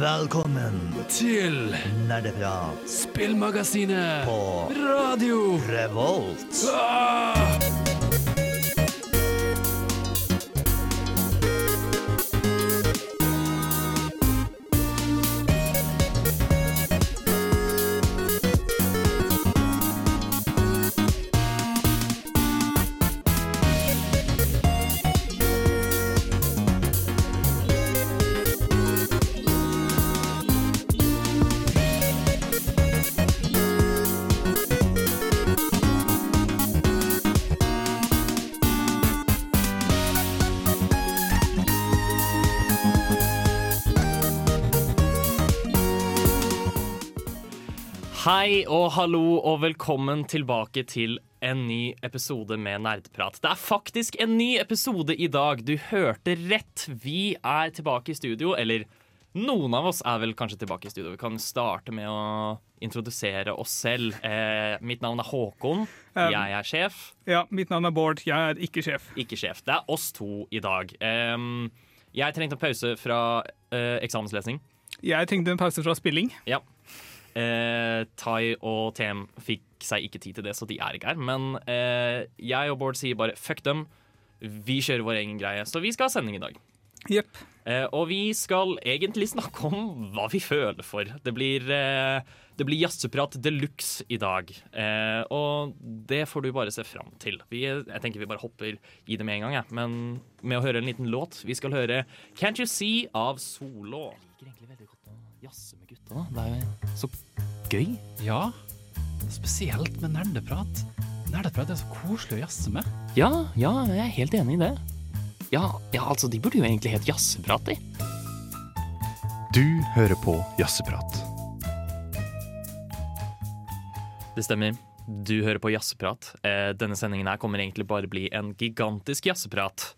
Velkommen til Nerdeprat Spillmagasinet på Radio Revolt. ah! Hei og hallo og velkommen tilbake til en ny episode med Nerdprat. Det er faktisk en ny episode i dag. Du hørte rett. Vi er tilbake i studio, eller noen av oss er vel kanskje tilbake i studio. Vi kan starte med å introdusere oss selv. Eh, mitt navn er Håkon. Um, Jeg er sjef. Ja, mitt navn er Bård. Jeg er ikke sjef. Ikke sjef. Det er oss to i dag. Em, jeg trengte en pause fra eh, eksamenslesning. Jeg trengte en pause fra spilling. Ja. Eh, Tai og TM fikk seg ikke tid til det, så de er ikke her. Men eh, jeg og Bård sier bare fuck dem. Vi kjører vår egen greie. Så vi skal ha sending i dag. Yep. Eh, og vi skal egentlig snakke om hva vi føler for. Det blir, eh, det blir jazzeprat de luxe i dag. Eh, og det får du bare se fram til. Vi, jeg tenker vi bare hopper i det med en gang, jeg. Men med å høre en liten låt. Vi skal høre Can't You See av Solo. Jeg liker egentlig veldig godt jazze med gutta. Det er jo så gøy. Ja, spesielt med nerdeprat. Nerdeprat er så koselig å jazze med. Ja, ja, jeg er helt enig i det. Ja, ja, altså, de burde jo egentlig hett Jazzeprat, de. Du hører på Jazzeprat. Det stemmer. Du hører på Jazzeprat. Eh, denne sendingen her kommer egentlig bare bli en gigantisk jazzeprat.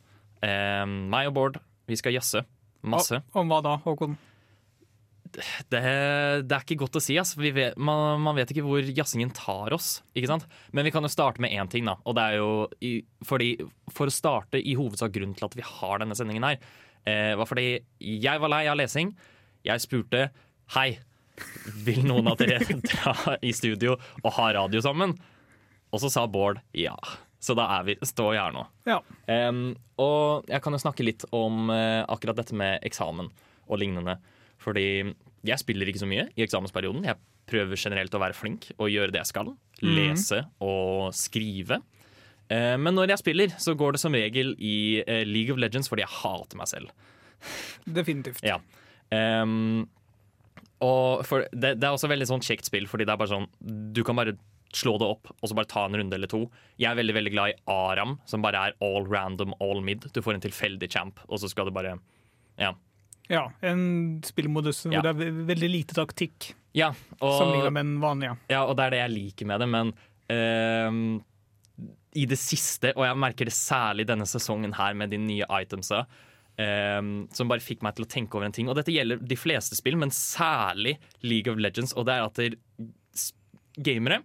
Eh, meg og Bård, vi skal jazze. Masse. Og- Om hva da, Håkon? Det, det er ikke godt å si. Vi vet, man, man vet ikke hvor jazzingen tar oss. ikke sant? Men vi kan jo starte med én ting. da. Og det er jo i, fordi, For å starte i hovedsak grunnen til at vi har denne sendingen her, eh, var fordi jeg var lei av lesing. Jeg spurte Hei, vil noen av dere dra i studio og ha radio sammen? Og så sa Bård ja. Så da er vi, står vi her nå. Ja. Um, og jeg kan jo snakke litt om uh, akkurat dette med eksamen og lignende. Fordi jeg spiller ikke så mye i eksamensperioden. Jeg prøver generelt å være flink og gjøre det jeg skal. Lese og skrive. Eh, men når jeg spiller, så går det som regel i eh, League of Legends fordi jeg hater meg selv. Definitivt. Ja. Um, og det, det er også veldig sånn kjekt spill, fordi det er bare sånn Du kan bare slå det opp og så bare ta en runde eller to. Jeg er veldig veldig glad i Aram, som bare er all random, all mid. Du får en tilfeldig champ, og så skal du bare Ja. Ja, En spillmodus hvor Ja. det er veldig lite taktikk ja sammenlignet med den vanlige. ja, og det er det jeg liker med det, men uh, i det siste, og jeg merker det særlig denne sesongen her med de nye itemsa, uh, som bare fikk meg til å tenke over en ting. Og dette gjelder de fleste spill, men særlig League of Legends. Og det er at gamere,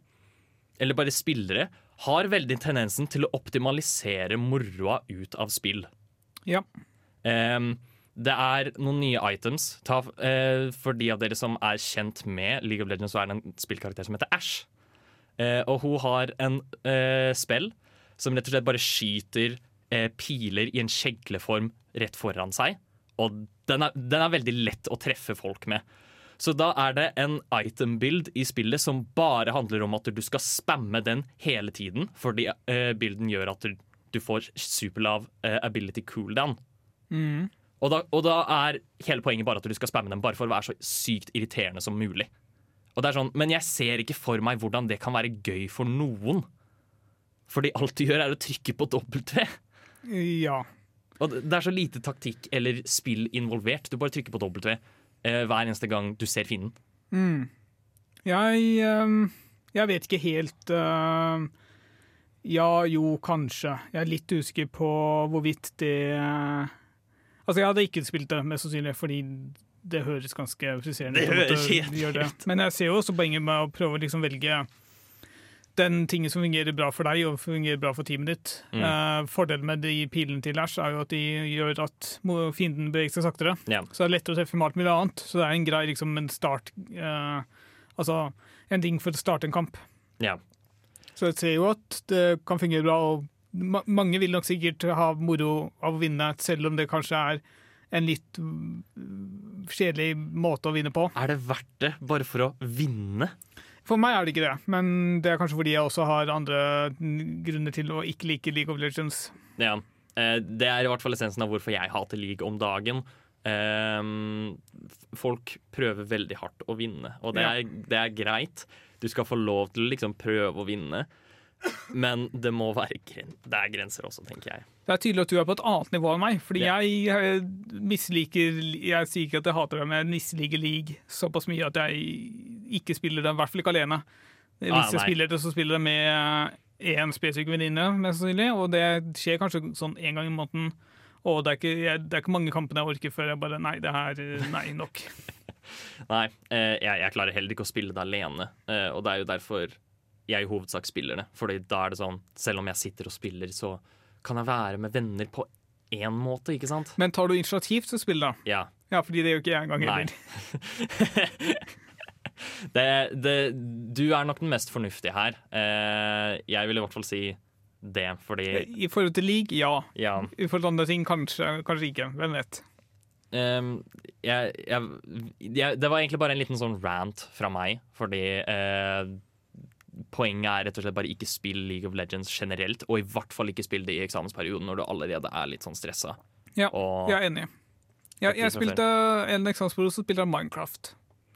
eller bare spillere, har veldig tendensen til å optimalisere moroa ut av spill. Ja. Em, det er noen nye items. Ta, eh, for de av dere som er kjent med League of Legends, så er det en spillkarakter som heter Ash. Eh, og hun har en eh, spill som rett og slett bare skyter eh, piler i en kjegleform rett foran seg. Og den er, den er veldig lett å treffe folk med. Så da er det en item-bild i spillet som bare handler om at du skal spamme den hele tiden, fordi eh, bilden gjør at du, du får superlav eh, ability cooldown. Mm. Og da, og da er hele poenget bare at du skal spamme dem bare for å være så sykt irriterende som mulig. Og det er sånn, Men jeg ser ikke for meg hvordan det kan være gøy for noen. Fordi alt du gjør, er å trykke på W. Ja. Og det er så lite taktikk eller spill involvert. Du bare trykker på W eh, hver eneste gang du ser fienden. Mm. Jeg ehm, Jeg vet ikke helt ehm, Ja, jo, kanskje. Jeg er litt usikker på hvorvidt det Altså, jeg hadde ikke spilt det, mest sannsynlig, fordi det høres ganske friserende ut. å høres kjedelig gjøre. Men jeg ser jo også poenget med å prøve å liksom velge den tingen som fungerer bra for deg og fungerer bra for teamet ditt. Mm. Eh, fordelen med de pilene til Ash er jo at de gjør at fienden beveger seg saktere. Ja. Så det er lettere å treffe med alt mulig annet. Så det er en grei liksom, en start eh, Altså en ting for å starte en kamp. Ja. Så jeg ser jo at det kan fungere bra, og ma mange vil nok sikkert ha moro av å vinne, selv om det kanskje er en litt mm, kjedelig måte å vinne på. Er det verdt det bare for å vinne? For meg er det ikke det, men det er kanskje fordi jeg også har andre grunner til å ikke like League of Legends. Ja. Eh, Det er i hvert fall essensen av hvorfor jeg hater league om dagen. Ehm, folk prøver veldig hardt å vinne, og det Ja. er, det er greit. Du skal få lov til å liksom prøve å vinne, men det må være gren det er grenser også, tenker jeg. Det er tydelig at du er på et annet nivå enn meg, fordi Ja. jeg eh, misliker Jeg sier ikke at jeg hater det, men jeg misliker league såpass mye at jeg ikke spiller det, i hvert fall ikke alene. Hvis Ah, jeg spiller det, så spiller jeg med én spesifikk venninne, mest sannsynlig, og det skjer kanskje sånn én gang i måneden. Og det er, ikke, jeg, det er ikke mange kampene jeg orker før jeg bare Nei, det her Nei, nok. Nei, eh, jeg, jeg klarer heller ikke å spille det alene, eh, og det er jo derfor jeg i hovedsak spiller det. Fordi da er det sånn, selv om jeg sitter og spiller, så kan jeg være med venner på én måte, ikke sant? Men tar du initiativ til å spille, da? Ja. Ja, fordi det gjør ikke jeg engang heller. det, det, du er nok den mest fornuftige her. Eh, jeg vil i hvert fall si det, fordi I forhold til league, ja. ja. I forhold til andre ting, kanskje, kanskje ikke. Hvem vet. Um, jeg, jeg, jeg, det var egentlig bare en liten sånn rant fra meg, fordi eh, poenget er rett og slett bare ikke spill League of Legends generelt, og i hvert fall ikke spill det i eksamensperioden når du allerede er litt sånn stressa. Ja, Og jeg er enig. Jeg, jeg spilte en eksamensperiode, som spilte Minecraft.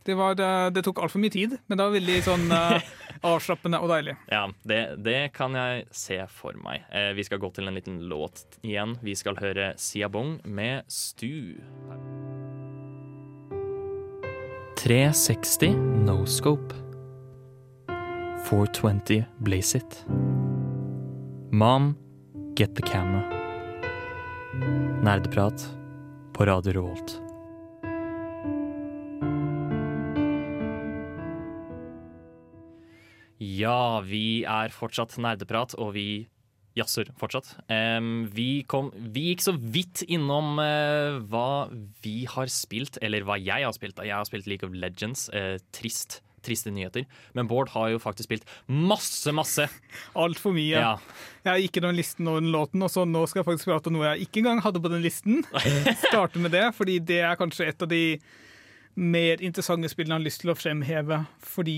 Det, var, det, det tok altfor mye tid, men det var veldig sånn uh, avslappende og deilig. ja, det, det kan jeg se for meg. Eh, vi skal gå til en liten låt igjen. Vi skal høre Siabong med Stu. 360 No Scope. 420 Blaze It. Mom, get the camera. Nerdeprat på Radio Revolt. Ja, vi er fortsatt nerdeprat, og vi jazzer fortsatt. Um, vi, kom, vi gikk så vidt innom uh, hva vi har spilt, eller hva jeg har spilt. Jeg har spilt League of Legends. Uh, trist. Triste nyheter. Men Bård har jo faktisk spilt masse, masse. Altfor mye. Ja. Jeg ikke noen listen over den låten, og så nå skal jeg faktisk prate om noe jeg ikke engang hadde på den listen. Starte med det, fordi det er kanskje et av de mer interessante spillene jeg har lyst til å fremheve. Fordi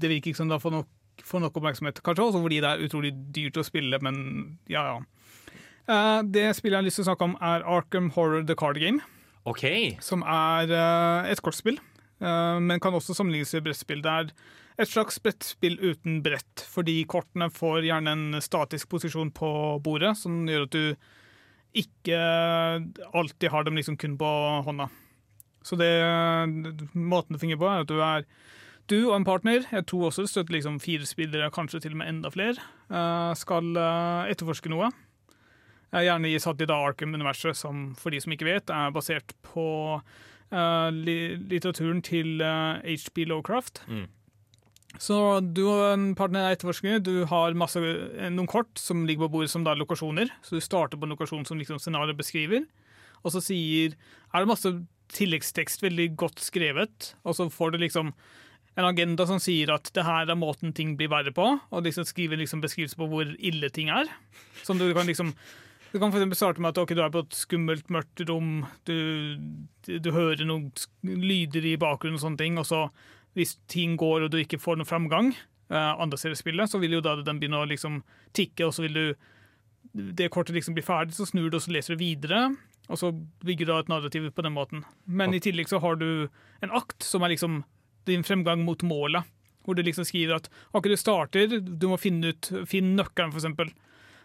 det virker ikke som det får nok, får nok oppmerksomhet. Kanskje også fordi det er utrolig dyrt å spille, men ja, ja. Eh, Det spillet jeg har lyst til å snakke om, er Arkham Horror The Card Game. Okay. som er eh, et kortspill, men kan også sammenlignes med brettspill. Det er et slags brettspill uten brett, fordi kortene får gjerne en statisk posisjon på bordet, som gjør at du ikke alltid har dem liksom kun på hånda. Så det, måten det fungerer på, er at du er du og en partner, jeg tror også det støtter liksom fire spillere, kanskje til og med enda flere, eh, skal eh, etterforske noe. Jeg er gjerne satt i da Arkham-universet, som for de som ikke vet, er basert på eh, li litteraturen til HB Lowcraft. Mm. Så du og en partner er etterforskere. Du har masse, eh, noen kort som ligger på bordet som da er lokasjoner. Så du starter på en lokasjon som liksom scenarioet beskriver. Og så sier, er det masse tilleggstekst veldig godt skrevet, og så får du liksom en agenda som sier at det her er måten ting blir verre på, og liksom skriver liksom beskrivelse på hvor ille ting er. Som du kan liksom du kan eksempel starte med at okay, du er på et skummelt, mørkt rom, du, du hører noen lyder i bakgrunnen og sånne ting, og så hvis ting går og du ikke får noen framgang uh, andre steder spillet, så vil jo da den begynne å liksom tikke, og så vil du det kortet liksom blir ferdig, så snur du og så leser du videre, og så bygger du et narrativ på den måten. Men i tillegg så har du en akt som er liksom din fremgang mot målet, hvor du liksom skriver at ok, du starter, du må finne ut, finn nøkkelen eksempel.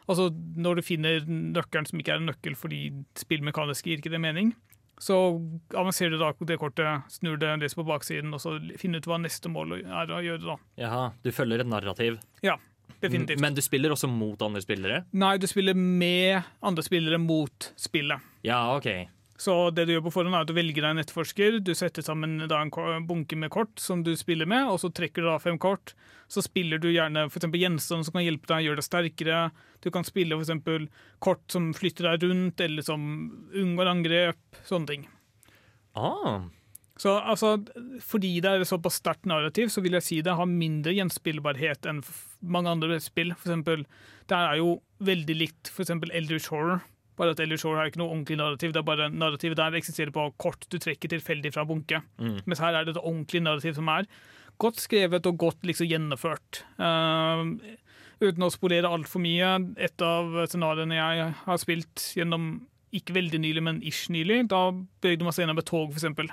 Altså når du finner nøkkelen som ikke er en nøkkel fordi spillmekanisk gir ikke det mening, så avanserer du da det kortet, snur det, leser på baksiden, og så finner ut hva neste mål er å gjøre da. Jaha, du følger et narrativ. Ja, definitivt. Men du spiller også mot andre spillere? Nei, du spiller med andre spillere mot spillet. Ja, OK. Så det du gjør på forhånd er at du velger deg en nettforsker, du setter sammen en bunke med kort som du spiller med, og så trekker du da fem kort. Så spiller du gjerne eksempel gjenstander som kan hjelpe deg, gjøre deg sterkere. Du kan spille eksempel kort som flytter deg rundt, eller som unngår angrep, sånne ting. Ah, Så altså, fordi det er såpass sterkt narrativ, så vil jeg si det har mindre gjenspillbarhet enn mange andre spill. For eksempel, det er jo veldig likt for eksempel Eldritch Horror. Bare at Eldritch Shore har ikke noe ordentlig narrativ. Det er bare Narrativet der eksisterer på kort du trekker tilfeldig fra bunke. Mm. Mens her er det et ordentlig narrativ som er godt skrevet og godt liksom gjennomført. Uh, uten å spolere altfor mye. Et av scenarioene jeg har spilt gjennom ikke veldig nylig, men ish nylig, da bevegde man seg gjennom et tog, eksempel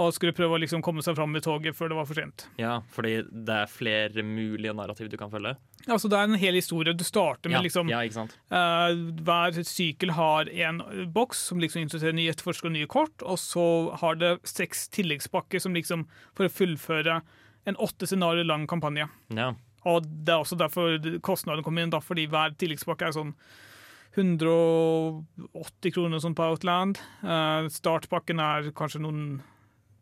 og skulle prøve å liksom komme seg fram i toget før det var for sent. ja, fordi det er flere mulige narrativ du kan følge. Altså, det er en hel historie. Du starter med Ja, liksom ja, ikke eh, Hver sykkel har en boks som liksom introduserer nye etterforskere og nye kort, og så har det seks tilleggspakker som liksom for å fullføre en åtte scenarioer lang kampanje. Ja. Og det er også derfor kostnaden kommer inn, da, fordi hver tilleggspakke er sånn 180 kroner sånn på Outland. Uh, startpakken er kanskje noen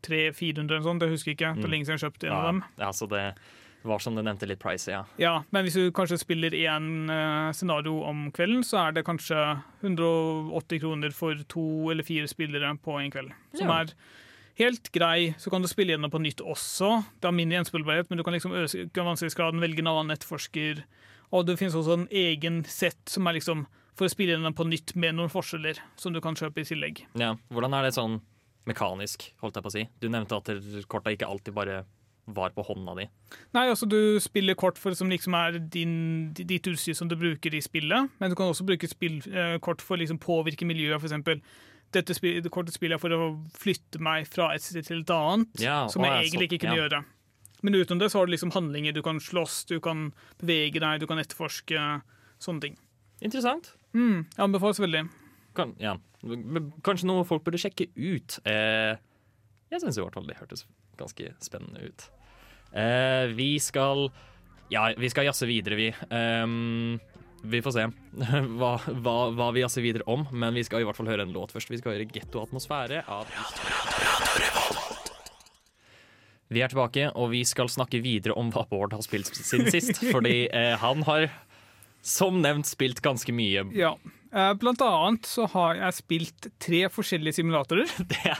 300-400 eller sånt, det husker jeg ikke. Det er lenge siden jeg kjøpte en av dem. ja, så det var som du nevnte, litt pricy, ja. Ja, men hvis du kanskje spiller én uh, scenario om kvelden, så er det kanskje 180 kroner for to eller fire spillere på en kveld. Som Ja. er helt grei. Så kan du spille gjennom på nytt også. Det har mindre gjenspillbarhet, men du kan liksom øke vanskelighetsgraden, velge en annen nettforsker. Og det finnes også en egen sett som er liksom for å spille gjennom på nytt med noen forskjeller, som du kan kjøpe i tillegg. ja. Hvordan er det sånn mekanisk, holdt jeg på å si? Du nevnte at korta ikke alltid bare var på hånda di. Nei, altså Du spiller kort for som liksom er din, ditt utstyr som du bruker i spillet, men du kan også bruke spill, eh, kort for å liksom påvirke miljøet. Eksempel, dette spill, det kortet spiller jeg for å flytte meg fra et sted til et annet, Ja, som å, jeg egentlig ikke kunne ja. gjøre. Men utenom det så har du liksom handlinger. Du kan slåss, du kan bevege deg, du kan etterforske. Sånne ting. Interessant. Mm, jeg anbefales veldig. Kan, ja. Kanskje noe folk burde sjekke ut. Eh, jeg syns i hvert fall det hørtes ganske spennende ut. Eh, vi skal Ja, vi skal jazze videre, vi. Ehm, vi får se hva, hva, hva vi jazzer videre om, men vi skal i hvert fall høre en låt først. Vi skal høre 'Gettoatmosfære' av Vi er tilbake, og vi skal snakke videre om hva Bård har spilt siden sist. Fordi eh, han har, som nevnt, spilt ganske mye. Ja. Eh, Blant annet så har jeg spilt tre forskjellige simulatorer. Det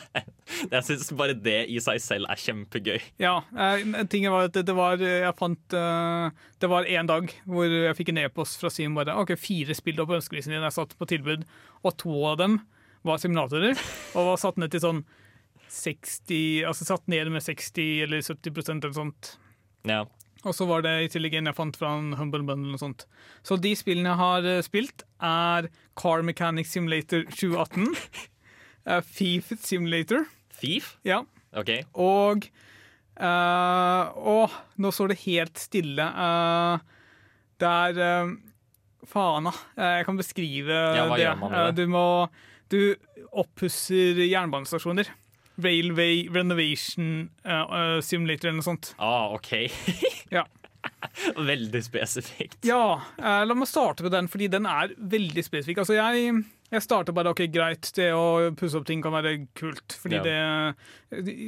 jeg syns bare det i seg selv er kjempegøy. Ja, eh, tingen var at det, var Jeg fant eh, Det var en dag hvor jeg fikk en e-post fra Sim bare OK, fire spill på ønskelisten din er satt på tilbud, og to av dem var simulatorer. Og var satt ned til sånn 60 Altså satt ned med 60 eller 70% eller sånt. Ja. Og så var det i tillegg en jeg fant fra en Humble Bundle og sånt. Så de spillene jeg har eh, spilt, er Car Mechanic Simulator 2018, eh, Thief Simulator, Thief? ja, OK. og Å, nå står det helt stille. Uh, det er uh, Faen, da. Eh, Jeg kan beskrive Ja, det? Du må Du oppusser jernbanestasjoner. Railway Renovation uh, Simulator eller noe sånt. Ah, OK. Ja. Veldig spesifikt. Ja, Uh, la meg starte med den, fordi den er veldig spesifikk. Altså, jeg, jeg starter bare OK, greit, det å pusse opp ting kan være kult. Fordi det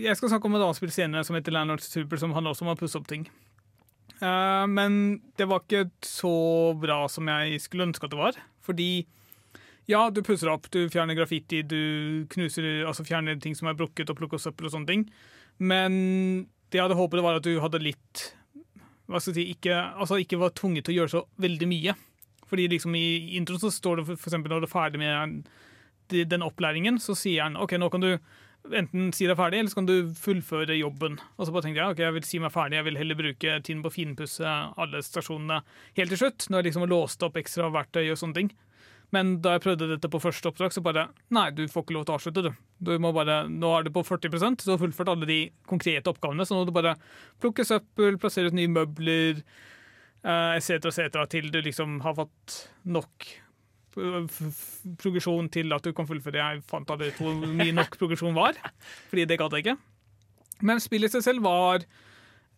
Jeg skal snakke om et annet spill senere som heter Landlord Super, som handler også om å pusse opp ting. Uh, men det var ikke så bra som jeg skulle ønske at det var. Fordi ja, du pusser opp, du fjerner graffiti, du knuser, altså fjerner ting som er brukket, og plukker søppel og sånne ting. Men det jeg hadde håpet var at du hadde litt hva skal jeg si, ikke, altså ikke var tvunget til å gjøre så veldig mye. Fordi liksom i introen så står det eksempel når du er ferdig med den opplæringen, så sier han ok, nå kan du enten si deg ferdig, eller så kan du fullføre jobben. Og så bare tenkte jeg ok, jeg vil si meg ferdig, jeg vil heller bruke tiden på å finpusse alle stasjonene helt til slutt, når jeg liksom har låst opp ekstra verktøy og sånne ting. Men da jeg prøvde dette på første oppdrag, så bare Nei, du får ikke lov til å avslutte, du. du må bare, nå er du på 40% så har fullført alle de konkrete oppgavene. Så nå må du bare plukke søppel, plassere ut nye møbler, eh, etc., etc., til du liksom har fått nok eh, progresjon til at du kan fullføre. Jeg fant aldri hvor mye nok progresjon var, fordi det gadd jeg ikke. Men spillet i seg selv var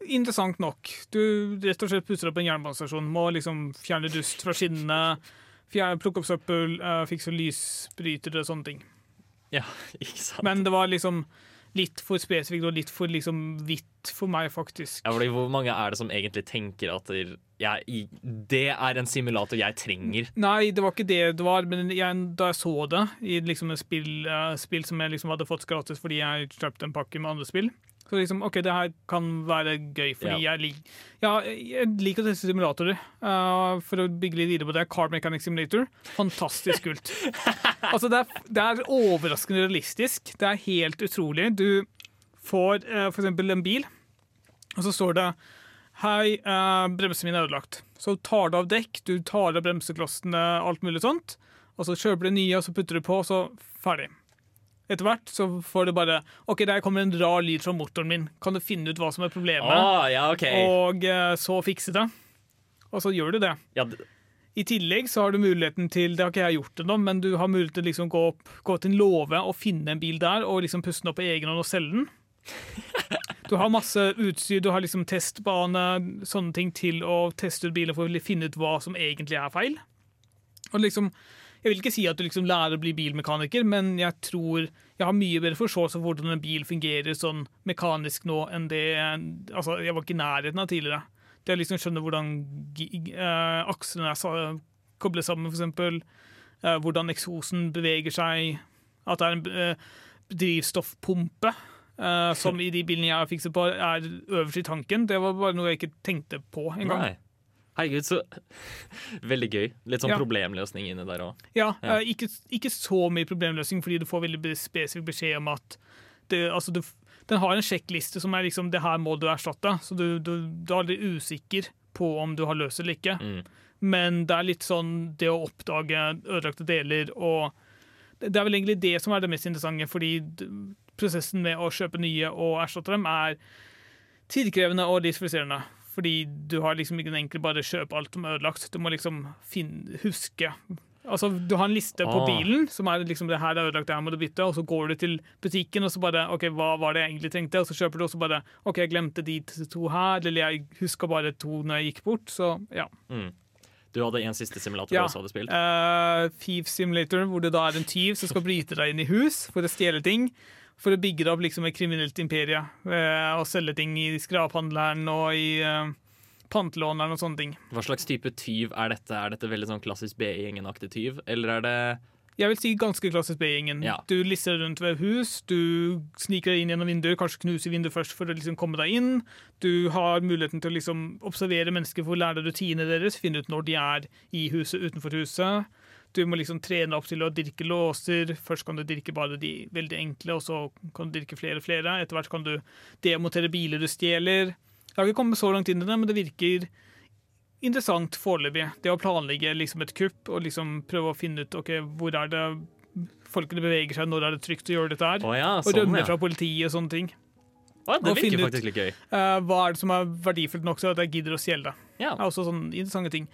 interessant nok. Du rett og slett pusser opp en jernbanestasjon, må liksom fjerne dust fra skinnene, fjerne, plukke opp søppel, uh, fikse lysbrytere og sånne ting. Ja, ikke sant? Men det var liksom litt for spesifikt og litt for liksom vidt for meg, faktisk. Ja, fordi Hvor mange er det som egentlig tenker at jeg, det er en simulator jeg trenger? Nei, det var ikke det det var, men jeg, da jeg så det i liksom et spill, uh, spill som jeg liksom hadde fått gratis fordi jeg kjøpte en pakke med andre spill, så liksom, OK, det her kan være gøy, fordi jeg, lik, ja, jeg liker å teste simulatorer. Uh, for å bygge litt videre på det, Car Mechanic Simulator, fantastisk kult. altså, det er, det er overraskende realistisk. Det er helt utrolig. Du får uh, for eksempel en bil, og så står det Hei, uh, bremsen min er ødelagt. Så tar du av dekk, du tar av bremseklossene, alt mulig sånt. Og så kjøper du nye, og så putter du på, og så ferdig. Etter hvert så får du bare OK, der kommer en rar lyd fra motoren min. Kan du finne ut hva som er problemet? Ah, ja, OK. Og eh, så fikse det. Og så gjør du det. Ja, I tillegg så har du muligheten til Det har ikke jeg gjort ennå, men du har mulighet til å liksom gå, opp, gå til en låve og finne en bil der, og liksom puste den opp på egen hånd og selge den. Du har masse utstyr, du har liksom testbane, sånne ting til å teste ut biler for å finne ut hva som egentlig er feil. Og liksom, Jeg vil ikke si at du liksom lærer å bli bilmekaniker, men jeg tror jeg har mye bedre forståelse for hvordan en bil fungerer sånn mekanisk nå enn det altså jeg var ikke i nærheten av tidligere. Det å liksom skjønne hvordan eh, akslene er koblet sammen, for eksempel. Eh, hvordan eksosen beveger seg. At det er en uh, drivstoffpumpe. Uh, som i de bilene jeg har fikset på, er øverst i tanken. Det var bare noe jeg ikke tenkte på engang. Herregud, så Veldig gøy. Litt sånn Ja. problemløsning inni der òg. Ja, Ja. eh, ikke, ikke så mye problemløsning, fordi du får veldig spesifikk beskjed om at det, altså du, den har en sjekkliste som er liksom det her må du erstatte. Så du, du, du er litt usikker på om du har løst det eller ikke. Mm. Men det er litt sånn det å oppdage ødelagte deler og Det det er vel egentlig det som er det mest interessante, fordi prosessen med å kjøpe nye og erstatte dem er tidkrevende og litt frustrerende. Fordi du har liksom ikke den enkle bare kjøpe alt som er ødelagt. Du må liksom finne, huske Altså, Du har en liste på Ah. bilen som er liksom det her er ødelagt, det her må du bytte. Og så går du til butikken og så bare OK, hva var det jeg egentlig trengte? Og så kjøper du også bare OK, jeg glemte de to her, eller jeg huska bare to når jeg gikk bort. Så ja. Mm. Du hadde en siste simulator Ja. du også hadde spilt? Uh, Thief Simulator, hvor det da er en tyv som skal bryte deg inn i hus for å stjele ting. For å bygge opp liksom et kriminelt imperie eh, og selge ting i skraphandleren og i uh, pantelåneren og sånne ting. Hva slags type tyv er dette? Er dette veldig sånn klassisk BI-gjengen-aktig tyv, eller er det Jeg vil si ganske klassisk B-gjengen. Ja. Du lister rundt ved hus, du sniker deg inn gjennom vinduer, kanskje knuser vinduet først for å liksom komme deg inn. Du har muligheten til å liksom observere mennesker for å lære rutinene deres, finne ut når de er i huset, utenfor huset. Du må liksom trene opp til å dirke låser. Først kan du dirke bare de veldig enkle, og så kan du dirke flere og flere. Etter hvert kan du demontere biler du stjeler. Jeg har ikke kommet så langt inn i det, men det virker interessant foreløpig. Det å planlegge liksom et kupp og liksom prøve å finne ut ok, hvor er det folkene beveger seg, når er det trygt å gjøre dette her. Oh ja, og sånn, rømme ja. fra politiet og sånne ting. Å, det og virker faktisk litt gøy. Uh, hva er det som er verdifullt nok til at jeg gidder å stjele det? Ja. Det er også sånne interessante ting.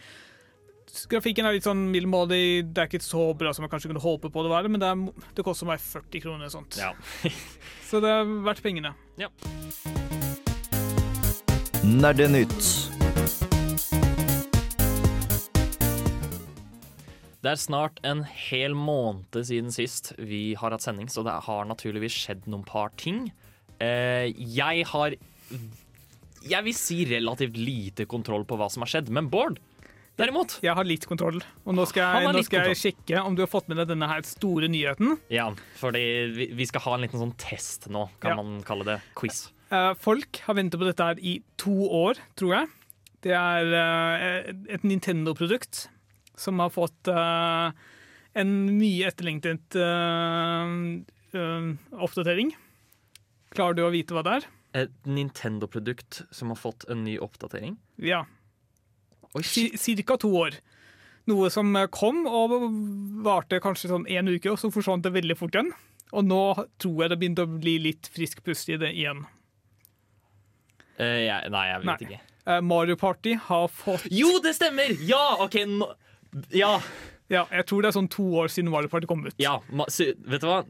Grafikken er litt sånn middelmådig. Det er ikke så bra som jeg kanskje kunne håpe på det var, men det, er, det koster meg 40 kroner. eller sånt. Ja. Så det er verdt pengene. Nerdenytt. Det er snart en hel måned siden sist vi har hatt sending, så det har naturligvis skjedd noen par ting. Eh, jeg har Jeg vil si relativt lite kontroll på hva som har skjedd, men Bård, derimot Jeg har litt kontroll, og nå skal jeg, nå skal jeg sjekke om du har fått med deg denne her store nyheten. Ja, fordi vi, vi skal ha en liten sånn test nå, kan Ja. man kalle det. Quiz. Eh, folk har ventet på dette her i to år, tror jeg. Det er eh, et Nintendo-produkt som har fått eh, en mye etterlengtet oppdatering. Klarer du å vite hva det er? Et Nintendo-produkt som har fått en ny oppdatering. Ja. Ca. to år. Noe som eh, kom og varte kanskje sånn én uke, og så forsvant det veldig fort igjen. Og nå tror jeg det begynte å bli litt frisk pust i det igjen. Uh, jeg, nei, jeg vet Nei. ikke. Eh, Mario Party har fått Jo, det stemmer! Ja, OK, nå Ja. Ja, jeg tror det er sånn to år siden Mario Party kom ut. Ja, vet du hva?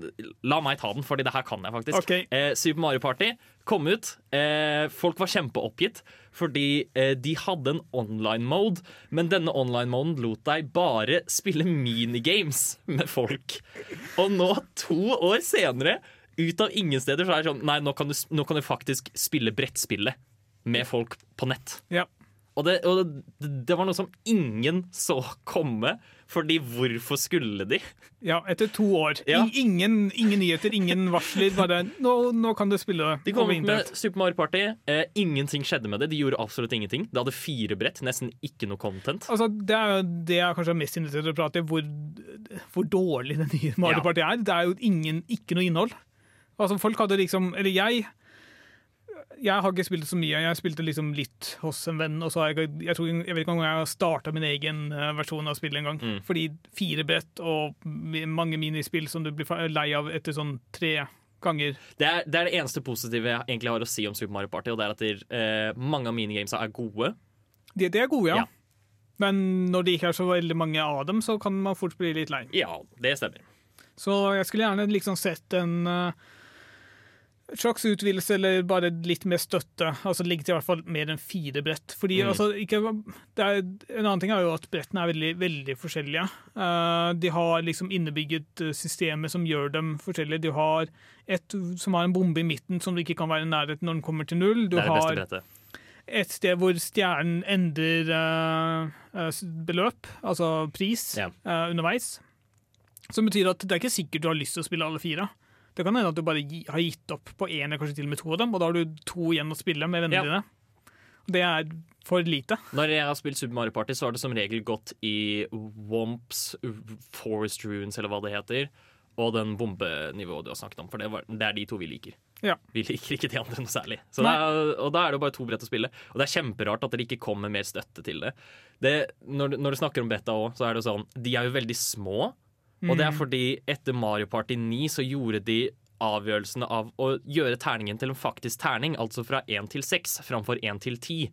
La meg ta den, Fordi det her kan jeg faktisk. Okay. Eh, Super Mario Party kom ut. Eh, folk var kjempeoppgitt fordi eh, de hadde en online mode, men denne online moden lot deg bare spille minigames med folk. Og nå, to år senere, ut av ingen steder, så er det sånn Nei, nå kan du, nå kan du faktisk spille brettspillet med folk på nett. Ja. Og, det, og det, det var noe som ingen så komme, fordi hvorfor skulle de? Ja, etter to år. Ja. Ingen, ingen nyheter, ingen varsler. Bare nå, nå kan du spille det De kom ut med. Super Mario Party. Eh, ingenting skjedde med det. De gjorde absolutt ingenting. Det hadde fire brett, nesten ikke noe content. Altså, det er det jeg kanskje er mest interessert i å prate om, hvor, hvor dårlig det nye Mario Ja. Party er. Det er jo ingen, ikke noe innhold. Altså, folk hadde liksom Eller jeg jeg har ikke spilt så mye. Jeg spilte liksom litt hos en venn. Og så har jeg, jeg, tror, jeg vet ikke om jeg har starta min egen eh, versjon av spillet en gang. Mm. Fordi fire brett og mange minispill som du blir lei av etter sånn tre ganger. Det er, det er det eneste positive jeg egentlig har å si om Super Mario Party, og det er at der, eh, mange av minigamesa er gode. De, de er gode, ja. Ja. Men når det ikke er så veldig mange av dem, så kan man fort bli litt lei. Ja, det stemmer. Så jeg skulle gjerne liksom sett en eh, slags utvidelse, eller bare litt mer støtte. Altså ligge til i hvert fall mer enn fire brett. Fordi Mm. altså, ikke, er, En annen ting er jo at brettene er veldig, veldig forskjellige. Uh, de har liksom innebygget eh, systemer som gjør dem forskjellige. Du har et som har en bombe i midten som du ikke kan være i nærheten når den kommer til null. Du Det er det beste har brettet. et sted hvor stjernen endrer uh, eh, beløp, altså pris, yeah. uh, underveis. Som betyr at det er ikke sikkert du har lyst til å spille alle fire. Det kan hende at du bare gi, har gitt opp på én eller kanskje til og med to av dem, og da har du to igjen å spille med vennene Ja. dine. Det er for lite. Når jeg har spilt Super Mario Party, så har det som regel gått i Womps, Forest Runes, eller hva det heter, og den bombenivået du har snakket om. For det, var, det er de to vi liker. Ja. Vi liker ikke de andre noe særlig. Er, og da er det jo bare to brett å spille. Og det er kjemperart at det ikke kommer mer støtte til det. det når, når du snakker om bretta òg, så er det jo sånn De er jo veldig små. Og det er fordi etter Mario Party 9 så gjorde de avgjørelsen av å gjøre terningen til en faktisk terning, altså fra 1 til 6 framfor 1 til 10.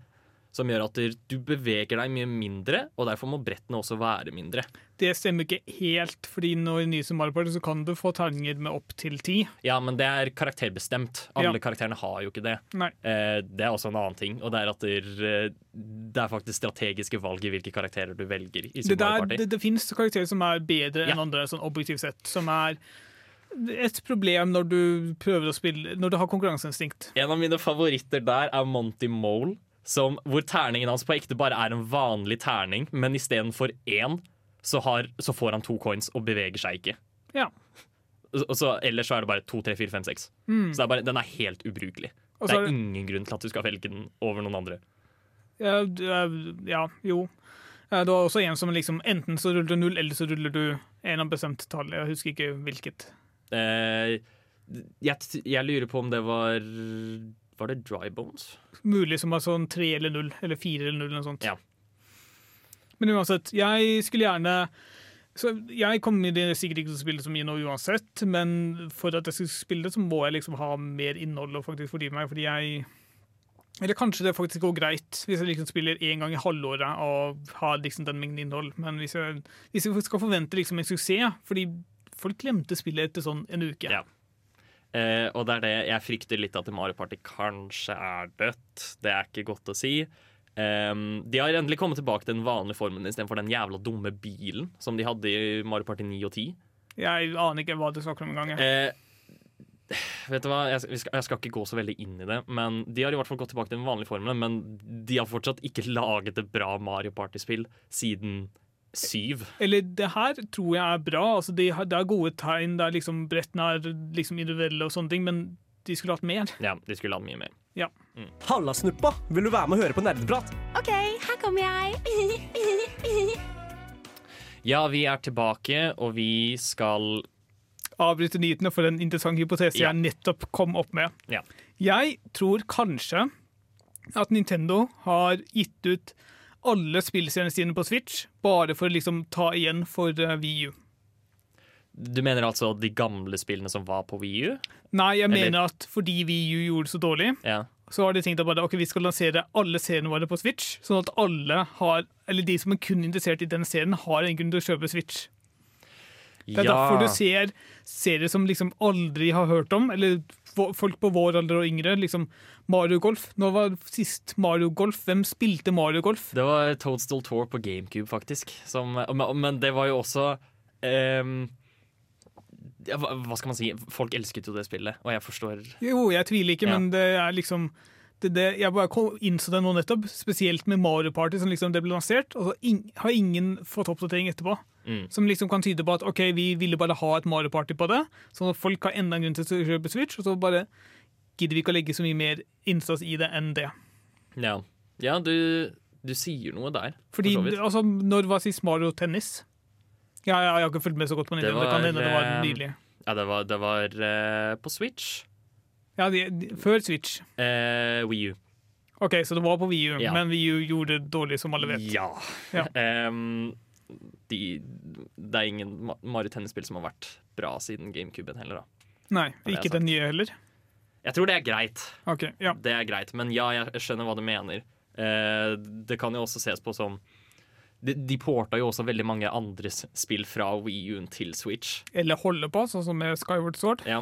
Som gjør at du- beveger deg mye mindre, og derfor må brettene også være mindre. Det stemmer ikke helt, fordi når i nye Super Mario så kan du få terninger med opp til ti. Ja, men det er karakterbestemt. Alle Ja. karakterene har jo ikke det. Nei. Eh, det er også en annen ting, og det er at det, eh, det er faktisk strategiske valg i hvilke karakterer du velger i Det, der, det, det finnes karakterer som er bedre enn Ja. andre, sånn objektivt sett. Som er et problem når du prøver å spille Når du har konkurranseinstinkt. En av mine favoritter der er Monty Mole, som, hvor terningen hans på ekte bare er en vanlig terning, men istedenfor én, så, har, så får han to coins og beveger seg ikke. Ja. Så, ellers så er det bare to, tre, fire, fem, seks. Mm. Så er bare, den er helt ubrukelig. Også Det er ingen grunn til at du skal velge den over noen andre. Ja, er- ja, jo. Eh, Det var også en som liksom Enten så ruller du null, eller så ruller du en av bestemt tall. Jeg husker ikke hvilket. Eh, jeg, jeg lurer på om det var Var det Dry Bones? Mulig som var sånn tre eller null, eller fire eller null, eller noe sånt. Ja. Men uansett, jeg skulle gjerne så Jeg kommer sikkert ikke til å spille så mye nå uansett, men for at jeg skal spille det, så må jeg liksom ha mer innhold og faktisk fordype meg, fordi jeg Eller kanskje det faktisk går greit hvis jeg liksom spiller én gang i halvåret og har liksom den mengden innhold, men hvis jeg, hvis jeg skal forvente liksom en suksess Fordi folk glemte spillet etter sånn en uke. Ja. Eh, og det er det jeg frykter litt at Mario Party kanskje er dødt. Det er ikke godt å si. Um, de har endelig kommet tilbake til den vanlige formen istedenfor den jævla dumme bilen som de hadde i Mario Party 9 og 10. Jeg aner ikke hva du snakker om engang. Eh, vet du hva, jeg, vi skal, jeg skal ikke gå så veldig inn i det, men de har i hvert fall gått tilbake til den vanlige formelen. Men de har fortsatt ikke laget et bra Mario Party-spill siden syv. Eller det her tror jeg er bra. Altså, de det er gode tegn. Det er liksom Brettene er liksom individuelle og sånne ting, men de skulle hatt mer. Ja, de skulle hatt mye mer. Ja. Halla, snuppa! Vil du være med og høre på nerdeprat? OK, her kommer jeg. Ja, vi er tilbake, og vi skal Avbryte nyhetene for en interessant hypotese Ja. jeg nettopp kom opp med. Ja. Jeg tror kanskje at Nintendo har gitt ut alle spillseriene sine på Switch bare for å liksom ta igjen for VU. Wii U. Du mener altså de gamle spillene som var på Wii U? Nei, jeg Eller- mener at fordi Wii U gjorde det så dårlig, Ja. så har de tenkt at bare, okay, vi skal lansere alle seriene våre på Switch, sånn at alle har, eller de som er kun interessert i den serien, har en grunn til å kjøpe Switch. Det er derfor du ser serier som liksom aldri har hørt om, eller folk på vår alder og yngre. liksom Mario Golf. Nå var sist Mario Golf. Hvem spilte Mario Golf? Det var Toadstool Tour på GameCube, faktisk. Som, men, det var jo også um ja, hva skal man si? Folk elsket jo det spillet, og jeg forstår Jo, jeg tviler ikke, Ja. men det er liksom det, det, Jeg bare kom, innså det nå nettopp, spesielt med Mario Party, som liksom det ble lansert, og så in, har ingen fått oppdatering etterpå. Mm. Som liksom kan tyde på at ok, vi ville bare ha et Mario Party på det, at folk har enda en grunn til å kjøpe Switch, og så bare gidder vi ikke å legge så mye mer innsats i det enn det. Ja, ja du, du sier noe der. for Fordi, så altså, Når var sist Mario Tennis? Ja, ja, jeg har ikke fulgt med så godt på Nintendo. Det, var, kan hende det var nydelig. Ja, det var, det var uh, på Switch. Ja, de, de, Før Switch. Eh, Wii U. Ok, Så det var på Wii U, Ja. men Wii U gjorde det dårlig, som alle vet. Ja. Ja. Um, de, det er ingen Ma- Mario Tennis-spill som har vært bra siden GameCuben heller, da. Nei, ikke den nye heller. Jeg tror det er greit. Ok, ja. Det er greit, men ja, jeg skjønner hva du mener. Eh, det kan jo også ses på som De, de porta jo også veldig mange andre spill fra Wii U-en til Switch. Eller holder på, sånn som med Skyward Sword. Ja.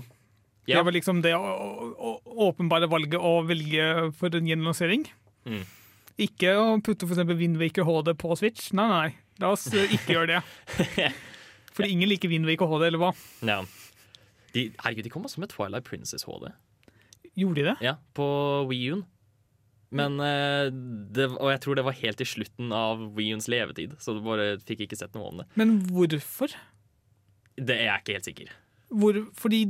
Det var liksom det å- åpenbare valget å velge for en gjenlansering. Mm. Ikke å putte eksempel Windwaker HD på Switch. Nei, nei, la oss eh, ikke gjøre det. Fordi ingen liker Windwaker HD, eller hva? ja. De, herregud, de kom også med Twilight Princess HD. Gjorde de det? Ja, på Wii U-en. Men eh, det, Og jeg tror det var helt i slutten av Wii U-ens levetid, så du bare fikk ikke sett noe om det. Men hvorfor? Det er jeg ikke helt sikker. Hvor, fordi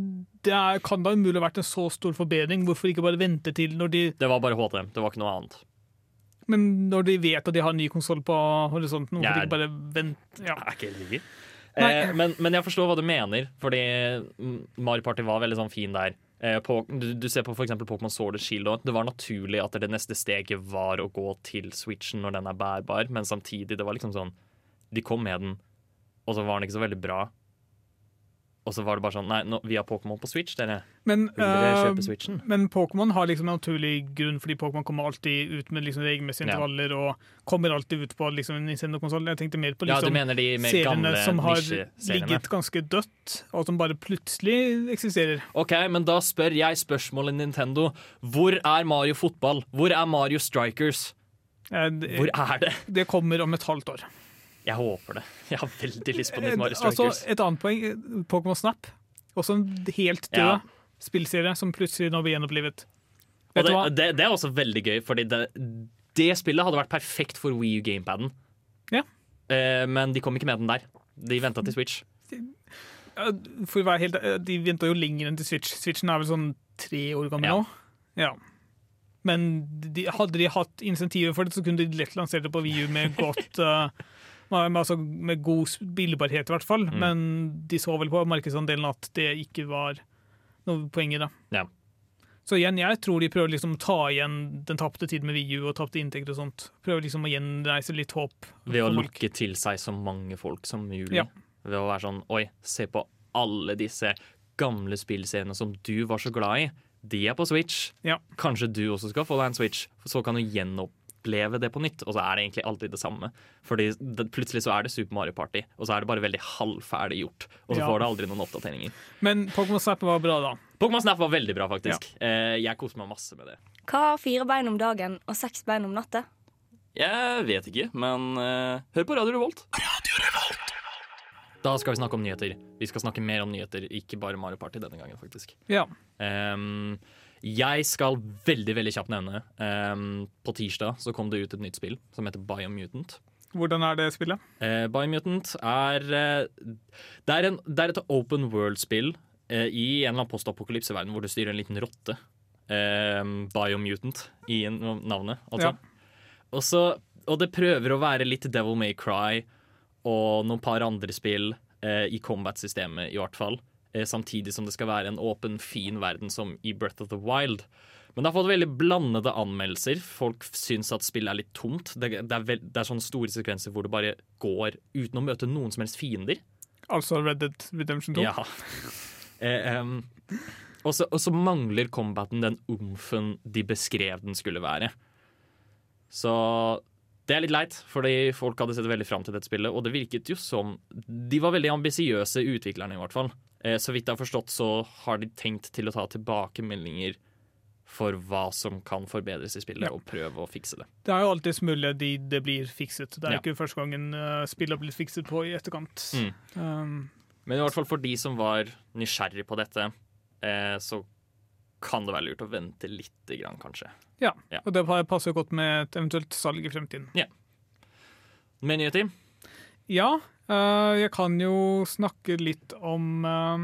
det er, kan da umulig ha vært en så stor forbedring. Hvorfor ikke bare vente til når de Det var bare HTM, Det var ikke noe annet. Men når de vet at de har en ny konsoll på horisonten, hvorfor Jeg er- ikke bare vente? Ja. Jeg er ikke helt sikker. Eh, men, men jeg forstår hva du mener, fordi Mario Party var veldig sånn fin der. Eh, på, du, du ser på eksempel Pokémon Sword and Shield også. Det var naturlig at det neste steget var å gå til Switchen når den er bærbar, men samtidig, det var liksom sånn De kom med den, og så var den ikke så veldig bra. Og så var det bare sånn Nei, nå, vi har Pokémon på Switch, dere. Men, dere eh, Switchen? men Pokémon har liksom en naturlig grunn, fordi Pokémon kommer alltid ut med liksom regelmessige Ja. intervaller og kommer alltid ut på liksom en Nintendo-konsollen. Jeg tenkte mer på liksom, ja, seriene som har ligget ganske dødt, og som bare plutselig eksisterer. OK, men da spør jeg spørsmålet Nintendo. Hvor er Mario fotball? Hvor er Mario Strikers? Eh, det, Hvor er det? det kommer om et halvt år. Jeg håper det. Jeg har veldig lyst på nytt Mario Strikers. altså, et annet poeng, eh, Pokémon Snap. Også en helt død Ja. spillserie som plutselig nå blir gjenopplivet. Det, det, det er også veldig gøy, fordi det, det spillet hadde vært perfekt for Wii U Gamepaden. Ja. Eh, men de kom ikke med den der. De venta til Switch. Ja, For å være helt, eh, De venta jo lenger enn til Switch. Switchen er vel sånn tre år gammel Ja. nå. Ja. Men de, hadde de hatt insentiver for det, så kunne de lett lansert det på VU med godt eh, med, altså, med god spillbarhet, i hvert fall. Mm. Men de så vel på markedsandelen at det ikke var noe poeng i det. Ja. Så igjen, jeg tror de prøver liksom å ta igjen den tapte tiden med VU og tapte inntekter og sånt. Prøver liksom å gjenreise litt håp. Ved å lukke til seg så mange folk som mulig. Ja. Ved å være sånn Oi, se på alle disse gamle spillscenene som du var så glad i. De er på Switch. Ja. Kanskje du også skal få deg en Switch, så kan du gjenoppleve det på nytt. Og så er det egentlig alltid det samme. Fordi det, plutselig så er det Super Mario Party, og så er det bare veldig halvferdig gjort. Og så Ja. får det aldri noen oppdateringer. Men Pokémon Snap var bra, da. Pokémon Snap var veldig bra, faktisk. Eh, jeg koste meg masse med det. Hva har fire bein om dagen og seks bein om natta? Jeg vet ikke, men uh, hør på Radio Revolt. Radio Revolt. Da skal vi snakke om nyheter. Vi skal snakke mer om nyheter, ikke bare Mario Party denne gangen, faktisk. Ja. Ehm, jeg skal veldig veldig kjapt nevne um, På tirsdag så kom det ut et nytt spill som heter Biomutant. Hvordan er det spillet? Uh, Biomutant er uh, det, er en, det er et open world-spill uh, i en eller annen postapokalypseverden hvor du styrer en liten rotte. Ehm, Biomutant i en, navnet, altså. Og, så, og det prøver å være litt Devil May Cry og noen par andre spill eh, i combat-systemet, i hvert fall. Eh, samtidig som det skal være en åpen, fin verden som i Breath of the Wild. Men det har fått veldig blandede anmeldelser. Folk syns at spillet er litt tomt. Det, det, er, det er sånne store sekvenser hvor du bare går uten å møte noen som helst fiender. Altså Red Dead Redemption 2? Ja. Eh, um, og så mangler combaten den omfen de beskrev den skulle være. Så det er litt leit, fordi folk hadde sett veldig fram til dette spillet. Og det virket jo som De var veldig ambisiøse, utviklerne i hvert fall. Eh, så vidt jeg har forstått, så har de tenkt til å ta tilbakemeldinger for hva som kan forbedres i spillet, Ja. og prøve å fikse det. Det er jo alltid mulig de det blir fikset. Det er Ja. ikke første gangen uh, spill har blitt fikset på i etterkant. Mm. Um, Men i hvert fall for de som var nysgjerrig på dette, eh, så kan det være lurt å vente lite grann, kanskje. ja. Ja. og det passer godt med et eventuelt salg i fremtiden. Med nyheter? Ja, eh, jeg kan jo snakke litt om eh,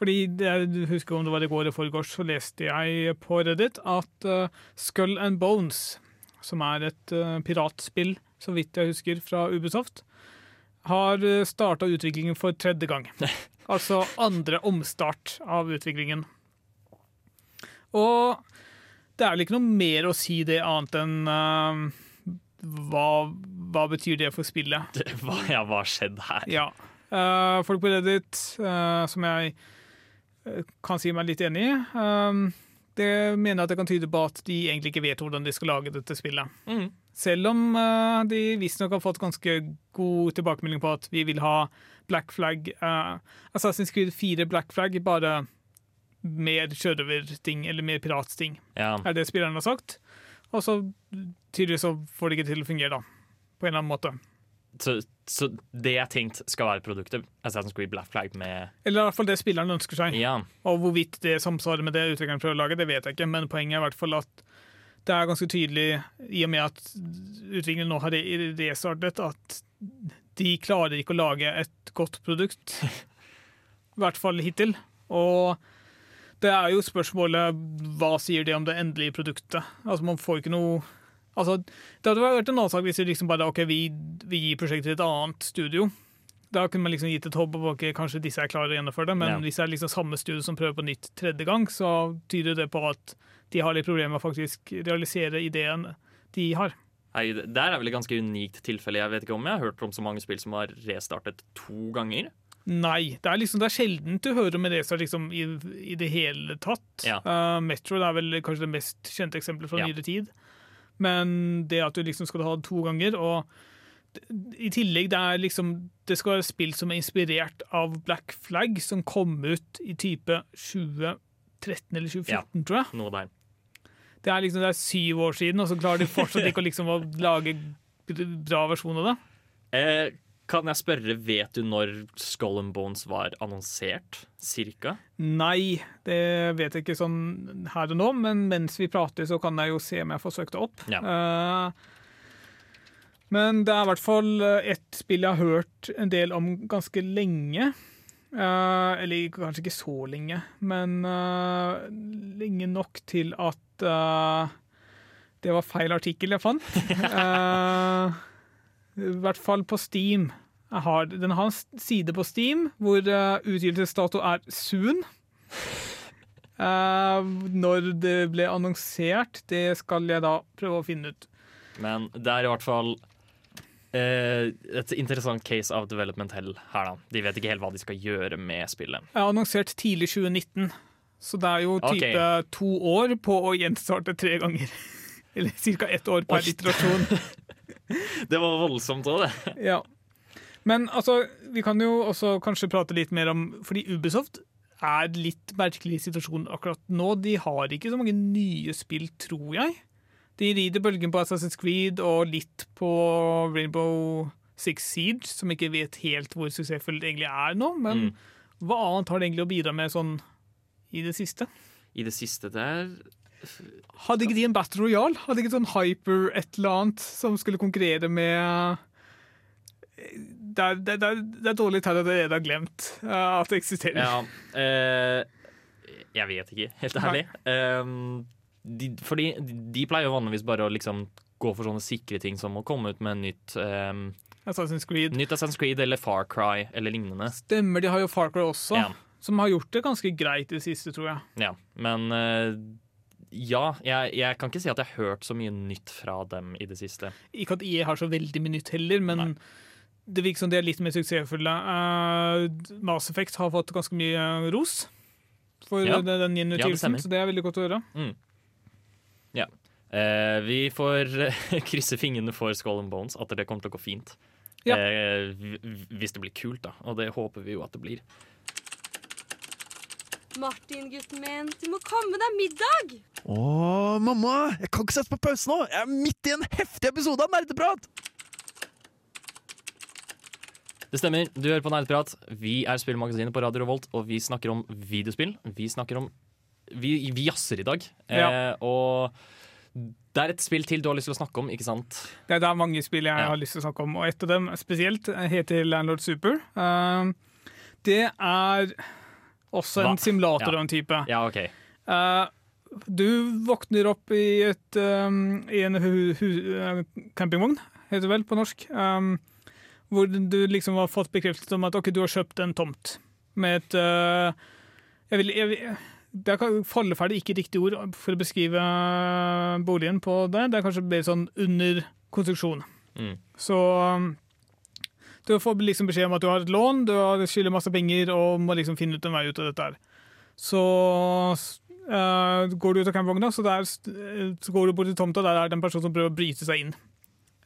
Fordi jeg husker om det var i går eller forgårs, så leste jeg på Reddit at eh, Skull and Bones, som er et eh, piratspill, så vidt jeg husker, fra Ubisoft, har starta utviklingen for tredje gang. altså andre omstart av utviklingen. Og det er vel ikke noe mer å si det annet enn uh, hva, hva betyr det for spillet? Det, hva, ja, hva har skjedd her? Ja. Uh, folk på Reddit, uh, som jeg eh, kan si meg litt enig i, um, det mener at det kan tyde på at de egentlig ikke vet hvordan de skal lage dette spillet. Mm. Selv om uh, de visstnok har fått ganske god tilbakemelding på at vi vil ha Black Flag Assassin's Creed 4 Black Flag, bare mer sjørøverting, eller mer piratting, Ja. er det spilleren har sagt. Og så tydeligvis så får det ikke til å fungere, da. På en eller annen måte. Så, så det jeg tenkte skal være produktet, Assassin's Creed Black Flag med Eller i hvert fall det spilleren ønsker seg. Ja. Og hvorvidt det samsvarer med det utvikleren prøver å lage, det vet jeg ikke, men poenget er i hvert fall at det er ganske tydelig, i og med at utviklingen nå har re- restartet, at de klarer ikke å lage et godt produkt. I hvert fall hittil. Og det er jo spørsmålet hva sier det om det endelige produktet? Altså, man får ikke noe Altså, det hadde vært en annen sak hvis vi liksom bare OK, vi, vi gir prosjektet til et annet studio. Da kunne man liksom gitt et håp om ok, kanskje disse er klare å gjennomføre det, men Ja. hvis det er liksom samme studio som prøver på nytt tredje gang, så tyder det på at de har litt problemer med å faktisk realisere ideen de har. Nei, der er vel et ganske unikt tilfelle. Jeg vet ikke om jeg har hørt om så mange spill som har restartet to ganger. Nei, det er liksom det er sjelden du hører om en restart liksom i, i det hele tatt. Ja. Uh, Metro er vel kanskje det mest kjente eksempelet fra Ja. nyere tid. Men det at du liksom skal ha det to ganger, og i tillegg det er liksom Det skal være spill som er inspirert av Black Flag, som kom ut i type 2013 eller 2014, tror jeg. Noe der. Det er liksom det er syv år siden, og så klarer de fortsatt ikke å liksom lage bra versjon av det. Eh, kan jeg spørre, vet du når Skull and Bones var annonsert? Cirka? Nei, det vet jeg ikke sånn her og nå, men mens vi prater, så kan jeg jo se om jeg får søkt det opp. Ja. Uh, men det er i hvert fall eh, et spill jeg har hørt en del om ganske lenge. Uh, eller kanskje ikke så lenge, men uh, lenge nok til at det var feil artikkel jeg fant. Eh, I hvert fall på Steam. Jeg har, den har en side på Steam hvor uh, utgivelsesdato er soon. Uh, når det ble annonsert, det skal jeg da prøve å finne ut. Men det er i hvert fall uh, et interessant case of development hell her, da. De vet ikke helt hva de skal gjøre med spillet. Jeg har annonsert tidlig 2019, så det er jo type okay. to år på å gjenstarte tre ganger. Eller ca. ett år per Osh. iterasjon. Det var voldsomt òg, det. Ja. Men altså, vi kan jo også kanskje prate litt mer om Fordi Ubisoft er litt merkelig situasjon akkurat nå. De har ikke så mange nye spill, tror jeg. De rider bølgen på Assassin's Creed og litt på Rainbow Six Siege, som ikke vet helt hvor suksessfullt det egentlig er nå. Men Mm. hva annet har det egentlig å bidra med sånn i det siste? I det siste der Hadde ikke de en Battle Royale? Hadde ikke sånn Hyper et eller annet som skulle konkurrere med Det er, det er, det er dårlig tegn at jeg allerede har glemt uh, at det eksisterer. Ja. eh, jeg vet ikke, helt ærlig. Eh, de, fordi de pleier jo vanligvis bare å liksom gå for sånne sikre ting som å komme ut med nytt eh, Assassin's Creed. Nytt Assassin's Creed eller Far Cry eller lignende. Stemmer, de har jo Far Cry også, Ja. som har gjort det ganske greit i det siste, tror jeg. Ja, men eh, ja, jeg, jeg kan ikke si at jeg har hørt så mye nytt fra dem i det siste. Ikke at IE har så veldig mye nytt heller, men det virker som de er litt mer suksessfulle. Uh, Mass Effect har fått ganske mye ros, for Ja. den, Ja, gjenutgivelsen, stemmer. så det er veldig godt å høre. Ja. Uh, vi får eh, krysse fingrene for Skull and Bones, at det kommer til å gå fint. Ja. V- hvis det blir kult, da. Og det håper vi jo at det blir. Martin, gutten min, du må komme deg middag! Å, mamma! Jeg kan ikke sette på pause nå! Jeg er midt i en heftig episode av Nerdeprat! Det stemmer. Du hører på Nerdeprat. Vi er Spillmagasinet på Radio Revolt, og vi snakker om videospill. Vi snakker om Vi, vi jazzer i dag. Ja. Eh, og det er et spill til du har lyst til å snakke om, ikke sant? Det er, det er mange spill jeg Ja. har lyst til å snakke om, og et av dem spesielt heter Landlord Super. Uh, det er også en Hva? simulator Ja. en type. Ja, OK. Uh, du våkner opp i, et, um, i en uh, campingvogn, heter det vel på norsk, um, hvor du liksom har fått bekreftelse om at ok, du har kjøpt en tomt med et uh, jeg vil, jeg, vil- det er Falleferdig ikke riktig ord for å beskrive boligen på det. Det er kanskje mer sånn under konstruksjon. Mm. Så um, du får liksom beskjed om at du har et lån, du har skylder masse penger og må liksom finne ut en vei ut av dette her. Så uh, går du ut av campvogna, så, der, så går du bort til tomta, der er det en person som prøver å bryte seg inn.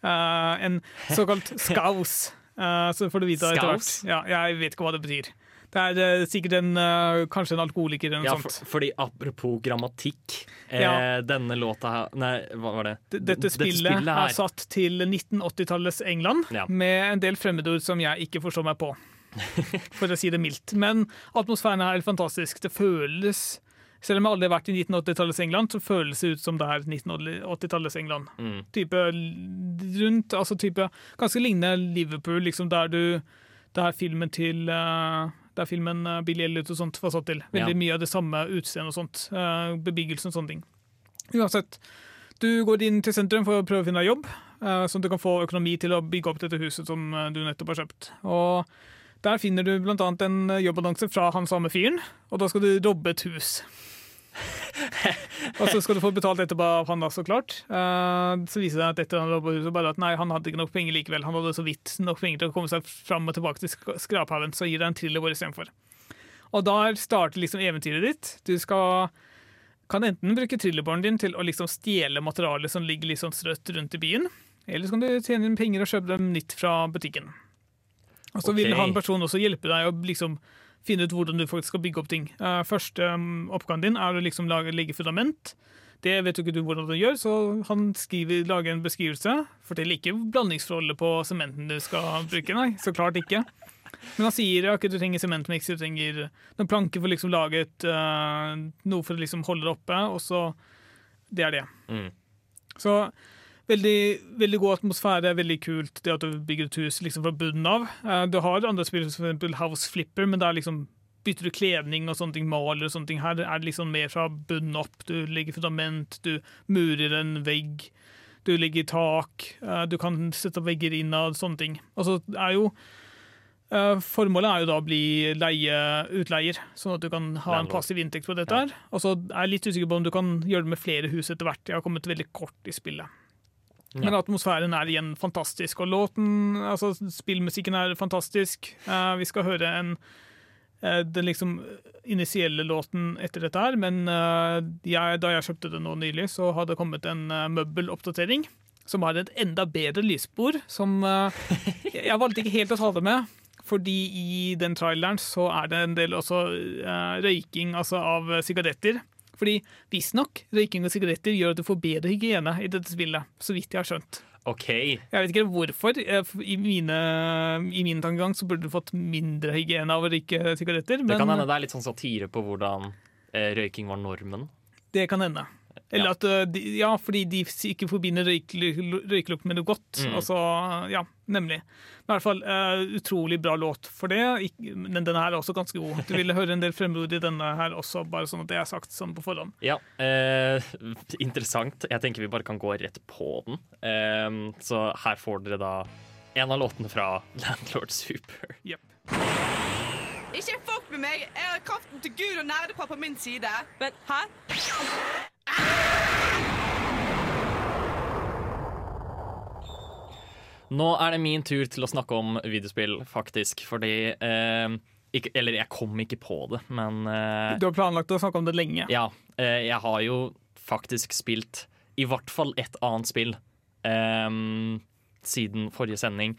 Uh, en såkalt skaus. Uh, så får du vite det etter hvert. Ja, jeg vet ikke hva det betyr. Det er eh, sikkert en, eh, kanskje en alkoholiker eller noe Ja, for, sånt. fordi apropos grammatikk eh, Ja. Denne låta her Nei, hva var det? D- Dette spillet, her. er satt til 1980-tallets England, Ja. med en del fremmedord som jeg ikke forstår meg på. For å si det mildt. Men atmosfæren er helt fantastisk. Det føles Selv om jeg aldri har vært i 1980-tallets England, så føles det ut som det er 1980-tallets England. Mm. Type rundt, altså type Ganske lignende Liverpool, liksom der du Det er filmen til eh, Der filmen uh, Billy Elliot og sånt var satt til. Veldig Ja. mye av det samme utseendet og sånt. Uh, bebyggelsen og sånne ting. Uansett. Du går inn til sentrum for å prøve å finne deg jobb, eh, sånn at du kan få økonomi til å bygge opp dette huset som eh, du nettopp har kjøpt. Og der finner du annet en eh, jobbannonse fra han samme fyren, og da skal du robbe et hus. Og så skal du få betalt etterpå av han da, så klart. Uh, så viser det at etter han huset, bare at nei, han hadde ikke nok penger likevel. Han hadde så vidt nok penger til å komme seg fram og tilbake til sk- skraphaugen, så gir deg en thriller istedenfor. Og der starter liksom eventyret ditt. Du skal kan enten bruke trillebåren din til å liksom stjele materialet som ligger litt sånn strøtt rundt i byen, eller så kan du tjene inn penger og kjøpe dem nytt fra butikken. Og så vil han personen også hjelpe deg å liksom finne ut hvordan du faktisk skal bygge opp ting. Eh, første um, oppgaven din er å liksom lage, legge fundament. Det vet jo ikke du hvordan du gjør, så han skriver, lager en beskrivelse. Forteller ikke blandingsforholdet på sementen du skal bruke, nei. Så klart ikke. Men han sier at du trenger sementmiks, du trenger noen planker for å liksom lage et, uh, noe for å liksom holde det oppe, og så Det er det. Mm. Så veldig, veldig god atmosfære, veldig kult det at du bygger et hus liksom fra bunnen av. Eh, Du har andre spill som eksempel House Flipper, men der liksom bytter du kledning og sånne ting, maler og sånne ting. Her er det liksom mer fra bunnen opp. Du legger fundament, du murer en vegg, du legger tak, eh, du kan sette vegger innad, sånne ting. Og så er jo eh, Formålet er jo da å bli leie, utleier, sånn at du kan ha en passiv inntekt på dette. Her. Og så er jeg litt usikker på om du kan gjøre det med flere hus etter hvert. Jeg har kommet veldig kort i spillet. Men atmosfæren er igjen fantastisk, og låten, altså spillmusikken er fantastisk. Uh, vi skal høre en uh, den liksom initielle låten etter dette her, men uh, jeg, da jeg kjøpte det nå nylig, så hadde det kommet en møbeloppdatering som har et enda bedre lysspor, som eh, Jeg valgte ikke helt å ta det med, fordi i den traileren så er det en del også eh, røyking altså av eh, sigaretter. Fordi visstnok røyking og sigaretter gjør at du får bedre hygiene i dette spillet, så vidt jeg har skjønt. OK. Jeg vet ikke hvorfor. I, mine, i min tankegang så burde du fått mindre hygiene av å røyke sigaretter, Det men kan hende det er litt sånn satire på hvordan eh, røyking var normen. det kan hende. Eller Ja. at eh, de, Ja, fordi de ikke forbinder røyk, røykelukt med noe godt. Mm. Altså, ja, nemlig. Men i hvert fall uh, utrolig bra låt for det. Men denne her er også ganske god. Du ville høre en del fremmedord i denne her også, bare sånn at det er sagt sånn på forhånd. Ja, eh, interessant. Jeg tenker vi bare kan gå rett på den. Eh, så her får dere da en av låtene fra Landlord Super. Ikke fuck med meg! Jeg har kraften til Gud og nerdepappa på min side. Men hæ? Nå er det min tur til å snakke om videospill, faktisk. Fordi eh, ikke, Eller jeg kom ikke på det, men eh, Du har planlagt å snakke om det lenge. ja. eh, jeg har jo faktisk spilt i hvert fall ett annet spill ehm, siden forrige sending.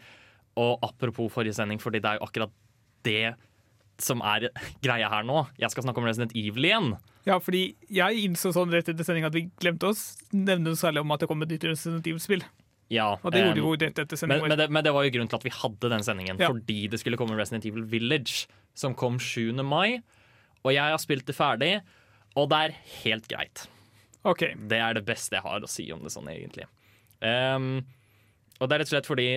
Og apropos forrige sending, fordi det er jo akkurat det som er greia her nå. Jeg skal snakke om Resident Evil igjen. Ja, fordi jeg innså sånn rett etter sending at vi glemte oss nevne særlig om at det kom et nytt Resident Evil-spill. Ja, Og det gjorde um, jo rett etter Men, men, det, men det var jo grunnen til at vi hadde den sendingen. Ja. Fordi det skulle komme Resident Evil Village, som kom 7. mai. Og jeg har spilt det ferdig, og det er helt greit. OK. Det er det beste jeg har å si om det sånn, egentlig. Um, og det er rett og slett fordi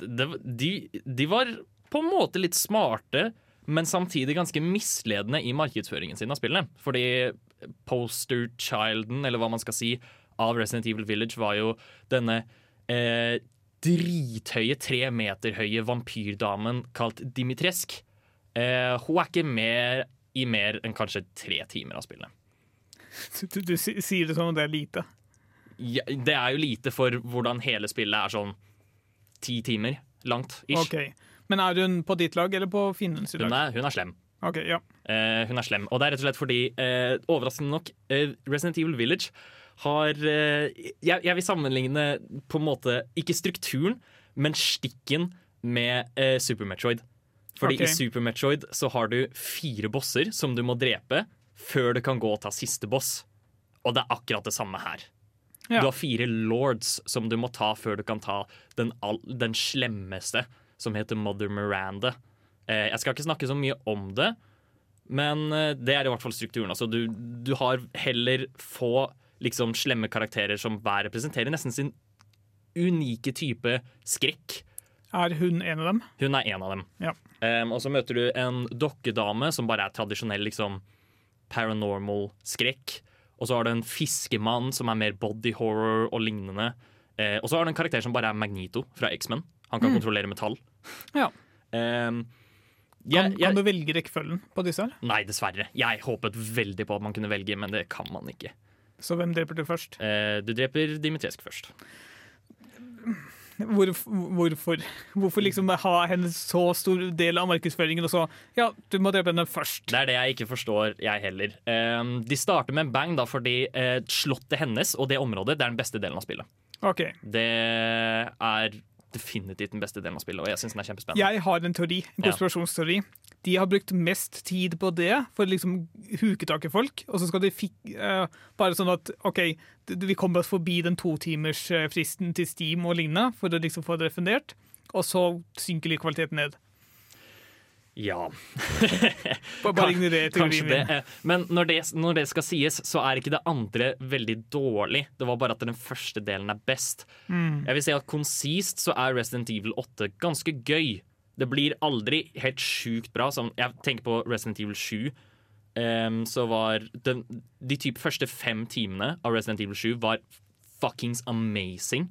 det, de, de var på en måte litt smarte, men samtidig ganske misledende i markedsføringen sin av spillene. Fordi poster-childen, eller hva man skal si, av Resident Evil Village var jo denne eh, drithøye, tre meter høye vampyrdamen kalt Dimitresk. Eh, hun er ikke med i mer enn kanskje tre timer av spillet. Du, du sier det som om det er lite. Ja, det er jo lite for hvordan hele spillet er sånn ti timer langt. Ish. OK. Men er hun på ditt lag eller på fiendens Hun, lag? er, hun er slem. OK, ja. Eh, hun er slem. Og det er rett og slett fordi, eh, overraskende nok, eh, Resident Evil Village har eh, jeg, jeg vil sammenligne på en måte ikke strukturen, men stikken med eh, Super Metroid. Fordi okay. i Super Metroid så har du fire bosser som du må drepe før du kan gå og ta siste boss. Og det er akkurat det samme her. Ja. Du har fire lords som du må ta før du kan ta den, all, den slemmeste, som heter Mother Miranda. Eh, jeg skal ikke snakke så mye om det, men eh, det er i hvert fall strukturen. Altså, du, du har heller få liksom, slemme karakterer som hver representerer nesten sin unike type skrekk. Er hun en av dem? Hun er en av dem. Ja. Um, og så møter du en dokkedame som bare er tradisjonell liksom, paranormal skrekk. Og så har du en fiskemann som er mer body horror og lignende. Uh, og så har du en karakter som bare er Magnito fra X-Men. Han kan Mm. kontrollere metall. Ja. Um, Kan, jeg- jeg- kan du velge rekkefølgen på disse her? Nei, dessverre. Jeg håpet veldig på at man kunne velge, men det kan man ikke. Så hvem dreper du først? Uh, du dreper Dimitresk først. Hvor, hvorfor? Hvorfor liksom ha henne så stor del av markedsføringen, og så Ja, du må drepe henne først. Det er det jeg ikke forstår, jeg heller. Um, de starter med en bang da, fordi uh, slottet hennes og det området det er den beste delen av spillet. Okay. Det er definitivt den beste delen av spillet, og jeg syns den er kjempespennende. Jeg har en teori, en konspirasjonsteori. De har brukt mest tid på det for å liksom huke tak i folk, og så skal de fik uh, bare sånn at OK, vi kommer oss forbi den totimersfristen til Steam og lignende for å liksom få det refundert, og så synker litt kvaliteten ned. Ja. Bare, ignorer teorien det. min. Men når det, når det skal sies, så er ikke det andre veldig dårlig. Det var bare at den første delen er best. Mm. Jeg vil si at konsist så er Resident Evil 8 ganske gøy. Det blir aldri helt sjukt bra. Som jeg tenker på Resident Evil 7. Um, så var den, De typ første fem timene av Resident Evil 7 var fuckings amazing.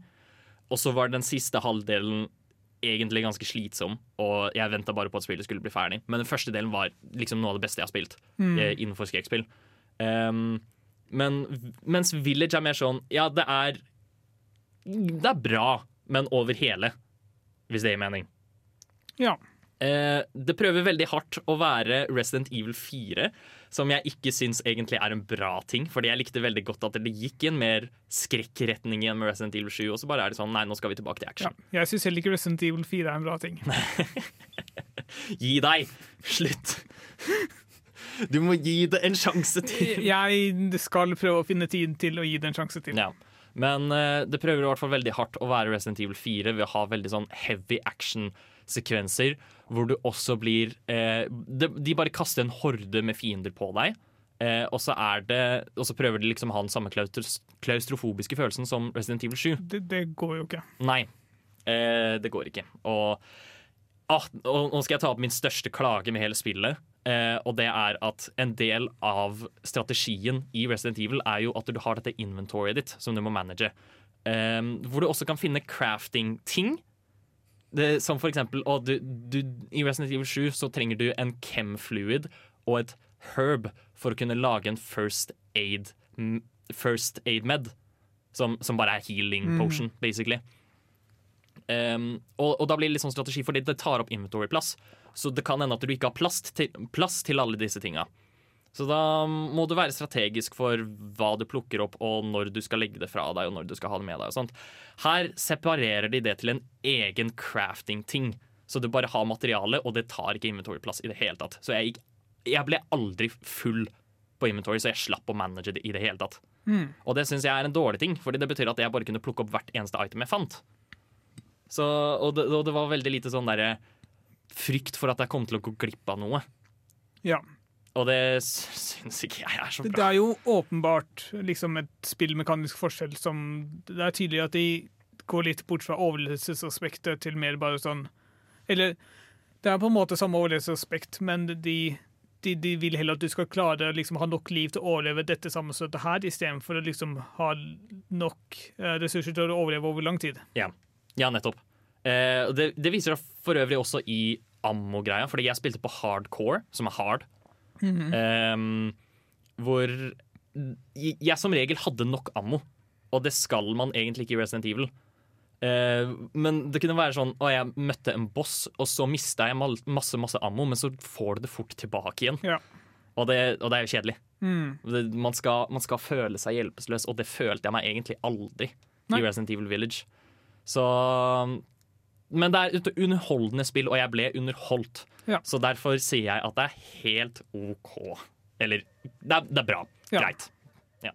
Og så var den siste halvdelen egentlig ganske slitsom, og jeg venta bare på at spillet skulle bli ferdig. Men den første delen var liksom noe av det beste jeg har spilt Mm. eh, innenfor skrekkspill. Um, men mens Village er mer sånn Ja, det er Det er bra, men over hele, hvis det gir mening. Ja. Eh, det prøver veldig hardt å være Resident Evil 4, som jeg ikke syns egentlig er en bra ting. Fordi jeg likte veldig godt at det gikk i en mer skrekkretning igjen med Resident Evil 7. Og så bare er det sånn, nei, nå skal vi tilbake til ja. Jeg syns heller ikke Resident Evil 4 er en bra ting. Gi deg! Slutt! Du må gi det en sjanse til. Jeg skal prøve å finne tid til å gi det en sjanse til. Ja. Men eh, det prøver i hvert fall veldig hardt å være Resident Evil 4 ved å ha veldig sånn heavy action-sekvenser, hvor du også blir eh, de, de bare kaster en horde med fiender på deg. Eh, og så er det Og så prøver de liksom å ha den samme klaustrofobiske følelsen som Resident Evil 7. Det, det går jo ikke. Nei, eh, det går ikke. Og, ah, og nå skal jeg ta opp min største klage med hele spillet. Eh, og det er at en del av strategien i Resident Evil er jo at du har dette inventoryet ditt som du må manage. Eh, hvor du også kan finne crafting-ting. Det, som for eksempel du, du, I Resident Evil 7 så trenger du en chem-fluid og et herb for å kunne lage en first aid, first aid med. Som, som bare er healing Mm. potion, basically. Um, og, og da blir det litt sånn strategi, fordi det tar opp inventory-plass. Så det kan hende at du ikke har plass til, plass til alle disse tinga. Så da må du være strategisk for hva du plukker opp, og når du skal legge det fra deg, og når du skal ha det med deg. og sånt. Her separerer de det til en egen crafting-ting. Så du bare har materiale, og det tar ikke inventory-plass i det hele tatt. Så jeg, gikk- jeg ble aldri full på inventory, så jeg slapp å manage det i det hele tatt. Mm. Og det syns jeg er en dårlig ting, Fordi det betyr at jeg bare kunne plukke opp hvert eneste item jeg fant. Så, og, det, og det var veldig lite sånn derre frykt for at jeg kom til å gå glipp av noe. Ja. Og det syns ikke jeg er så bra. Det er jo åpenbart liksom et spillmekanisk forskjell som Det er tydelig at de går litt bort fra overlevelsesaspektet til mer bare sånn Eller det er på en måte samme overlevelsesaspekt, men de, de, de vil heller at du skal klare liksom ha nok liv til å overleve dette sammenstøtet her, istedenfor å liksom ha nok eh, ressurser til å overleve over lang tid. Ja, ja nettopp. Eh, det, det viser seg for øvrig også i ammo-greia, fordi jeg spilte på hardcore, som er hard. Eh, hvor jeg, jeg som regel hadde nok ammo, og det skal man egentlig ikke i Resident Evil. Uh, men det kunne være sånn å jeg møtte en boss, og så mista jeg masse masse ammo, men så får du det fort tilbake igjen. Ja. Og, det, og det er jo kjedelig. Mm. Det, man, skal, man skal føle seg hjelpeløs, og det følte jeg meg egentlig aldri Nei. i Resident Evil Village. Så men det er et underholdende spill, og jeg ble underholdt. Ja. Så derfor sier jeg at det er helt OK. Eller det er, det er bra. Ja. Greit. Ja.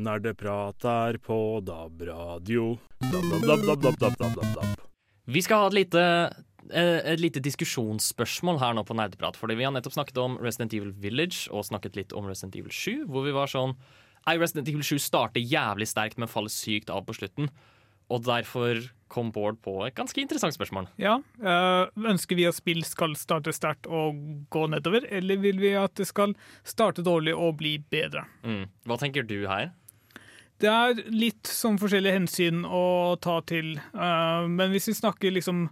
Nerdeprat er på DAB-radio. Vi skal ha et lite, eh, et lite diskusjonsspørsmål her nå på Nerdeprat. Fordi vi har nettopp snakket om Resident Evil Village og snakket litt om Resident Evil 7, hvor vi var sånn Resident Evil 7 starter jævlig sterkt, men faller sykt av på slutten. Og derfor kom Bård på et ganske interessant spørsmål. Ja. eh, ønsker vi at spill skal starte sterkt og gå nedover, eller vil vi at det skal starte dårlig og bli bedre? Mm. Hva tenker du her? Det er litt sånn forskjellige hensyn å ta til, eh, men hvis vi snakker liksom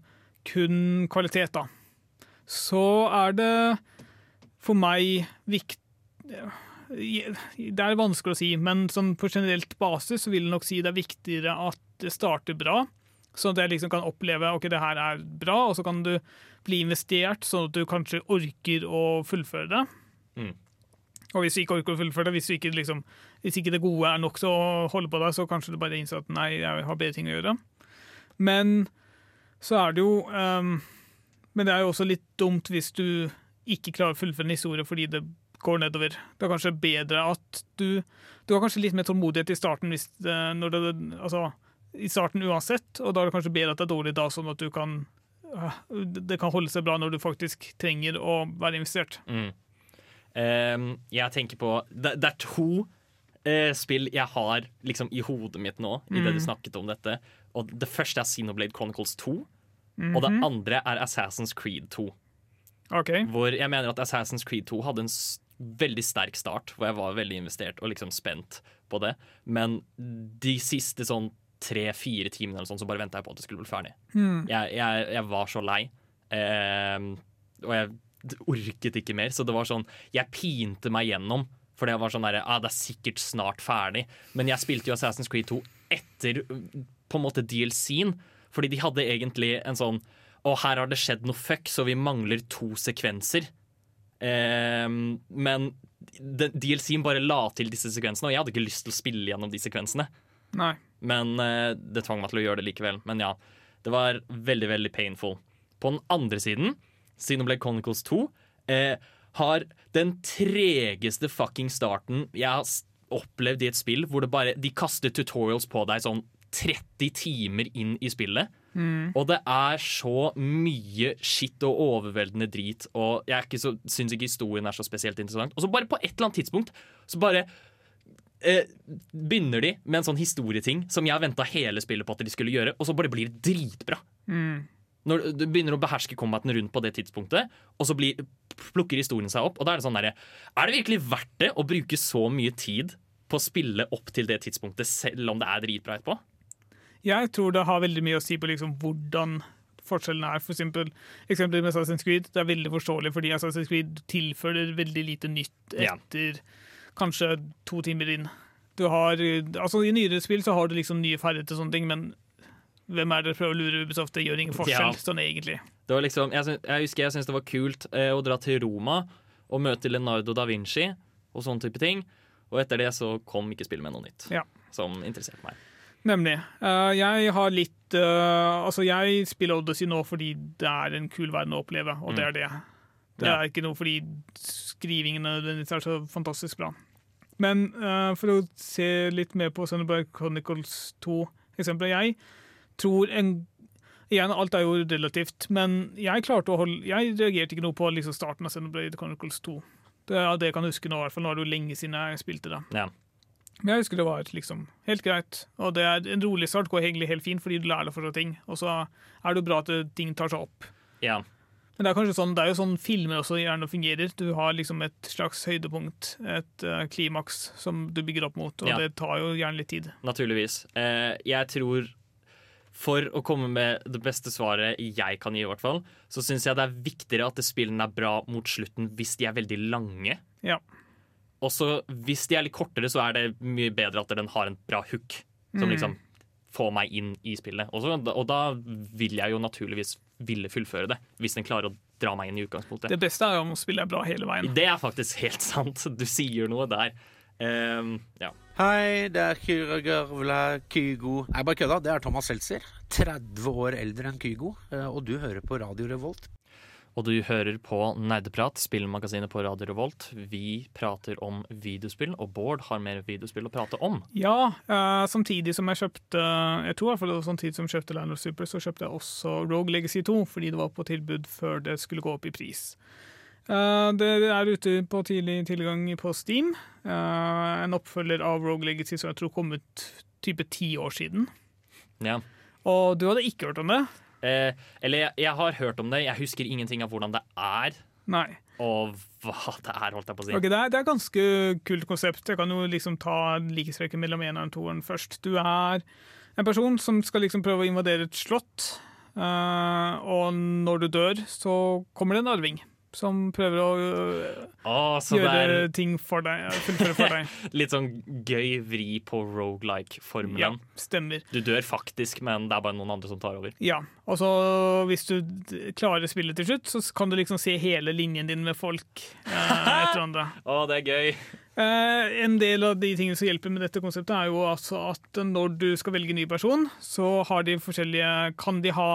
kun kvalitet, da, så er det for meg viktig Det er vanskelig å si, men sånn på generelt basis så vil jeg nok si det er viktigere at det starter bra, sånn at jeg liksom kan oppleve ok, det her er bra, og så kan du bli investert, sånn at du kanskje orker å fullføre det. Mm. Og hvis du ikke orker å fullføre det, hvis, du ikke, liksom, hvis ikke det gode er nok til å holde på deg, så kanskje du bare innser at nei, jeg har bedre ting å gjøre. Men så er det jo um, Men det er jo også litt dumt hvis du ikke klarer å fullføre en historie fordi det går nedover. Det er kanskje bedre at du Du har kanskje litt mer tålmodighet i starten hvis det, når det, altså, i starten uansett, og da er det kanskje bedre at det er dårlig da, sånn at du kan ah, det kan holde seg bra når du faktisk trenger å være investert. Mm. Um, jeg tenker på Det, det er to uh, spill jeg har liksom i hodet mitt nå, i det du Mm. snakket om dette. Og Det første er Xenoblade Chronicles 2, og det Mhm. andre er Assassin's Creed 2. Okay. Hvor jeg mener at Assassin's Creed 2 hadde en veldig sterk start, hvor jeg var veldig investert og liksom spent på det. Men de siste sånn tre-fire timene eller sånn, så bare venta jeg på at det skulle bli ferdig. Mm. Jeg, jeg, jeg var så lei, Eh, og jeg orket ikke mer. Så det var sånn Jeg pinte meg gjennom. For det var sånn der, ah, det er sikkert snart ferdig. Men jeg spilte jo Assassin's Creed 2 etter på en måte DLC-en. Fordi de hadde egentlig en sånn Å, her har det skjedd noe fuck, så vi mangler to sekvenser. Ehm, men DLC-en bare la til disse sekvensene, og jeg hadde ikke lyst til å spille gjennom de sekvensene. Nei. Men eh, det tvang meg til å gjøre det likevel. Men ja, det var veldig, veldig painful. På den andre siden, Xenoblade Chronicles 2, eh, har den tregeste fucking starten jeg har opplevd i et spill, hvor det bare, de kaster tutorials på deg sånn 30 timer inn i spillet. Mm. Og det er så mye skitt og overveldende drit, og jeg er ikke så, syns ikke historien er så spesielt interessant. Og så bare på et eller annet tidspunkt så bare eh, begynner de med en sånn historieting som jeg venta hele spillet på at de skulle gjøre, og så bare blir det dritbra. Mm. Når du begynner å beherske combaten rundt på det tidspunktet, og så blir, plukker historien seg opp, og da er det sånn derre Er det virkelig verdt det å bruke så mye tid på å spille opp til det tidspunktet, selv om det er dritbra etterpå? Jeg tror det har veldig mye å si på liksom hvordan forskjellen er. For eksempel, eksempel med Assassin's Creed. Det er veldig forståelig fordi Assassin's Creed tilfører veldig lite nytt Ja. etter kanskje to timer inn. Du har, altså I nyere spill så har du liksom nye ferdigheter og sånne ting, men hvem er det som prøver å lure Ubisoft? Det gjør ingen forskjell, Ja. sånn egentlig. Det var liksom, jeg, synes, jeg husker jeg syntes det var kult eh, å dra til Roma og møte Leonardo da Vinci og sånne type ting. Og etter det så kom ikke spillet med noe nytt Ja. som interesserte meg. Nemlig. Eh, jeg har litt eh, Altså, jeg spiller Odyssey nå fordi det er en kul verden å oppleve, og det Mm. er det. Det er ikke noe fordi skrivingen nødvendigvis er så fantastisk bra. Men uh, for å se litt mer på Sunderberg Chronicles 2, eksempelet jeg tror en Igjen, alt er jo relativt, men jeg klarte å holde Jeg reagerte ikke noe på liksom starten av Sunderberg Chronicles 2. Det ja, det jeg huske nå, i hvert fall. Nå er det jo lenge siden jeg spilte det. Ja. Men jeg husker det var liksom helt greit. Og det er en rolig start går egentlig helt fint, fordi du lærer deg fortsatt ting. Og så er det jo bra at ting tar seg opp. Ja. Men det er kanskje sånn, det er jo sånn filmer også gjerne fungerer. Du har liksom et slags høydepunkt, et uh, klimaks som du bygger opp mot, og Ja. det tar jo gjerne litt tid. Naturligvis. Eh, jeg tror For å komme med det beste svaret jeg kan gi, i hvert fall, så syns jeg det er viktigere at spillene er bra mot slutten hvis de er veldig lange. Ja. Og så hvis de er litt kortere, så er det mye bedre at den har en bra hook. Som Mm. liksom får meg inn i spillet. Også, og da vil jeg jo naturligvis ville fullføre det. Hvis den klarer å dra meg inn i utgangspunktet. Det beste er jo om spillet er bra hele veien. Det er faktisk helt sant. Du sier noe der. Um, ja. Hei, det er Kyra Gørvla Kygo Nei, bare kødda. Det er Thomas Seltzer. 30 år eldre enn Kygo. eh, Og du hører på Radio Revolt. Og du hører på Nerdeprat, spillmagasinet på Radio Revolt. Vi prater om videospill, og Bård har mer videospill å prate om. Ja, eh, samtidig som jeg kjøpte Jeg tror i hvert fall det var samtidig som jeg kjøpte Land of Super, så kjøpte jeg også Rogue Legacy 2, fordi det var på tilbud før det skulle gå opp i pris. Eh, det er ute på tidlig tilgang på Steam. Eh, en oppfølger av Rogue Legacy som jeg tror kom ut type ti år siden. Ja. Og du hadde ikke hørt om det? Eh, eller jeg, jeg har hørt om det, jeg husker ingenting av hvordan det er. Nei. Og hva det er, holdt jeg på å si. Okay, det, er, det er ganske kult konsept. Jeg kan jo liksom ta likhetstrekken mellom eneren og toeren først. Du er en person som skal liksom prøve å invadere et slott. Uh, og når du dør, så kommer det en arving som prøver å øh, det gjøre er ting for deg. ja, Fullføre for deg. litt sånn gøy vri på Ja, rogelike-formelen. stemmer. Du dør faktisk, men det er bare noen andre som tar over. Ja, og så hvis du klarer spillet til slutt, så kan du liksom se hele linjen din med folk eh. Å, det er gøy! Eh, en del av de tingene som hjelper med dette konseptet, er jo altså at når du skal velge ny person, så har de forskjellige, kan de ha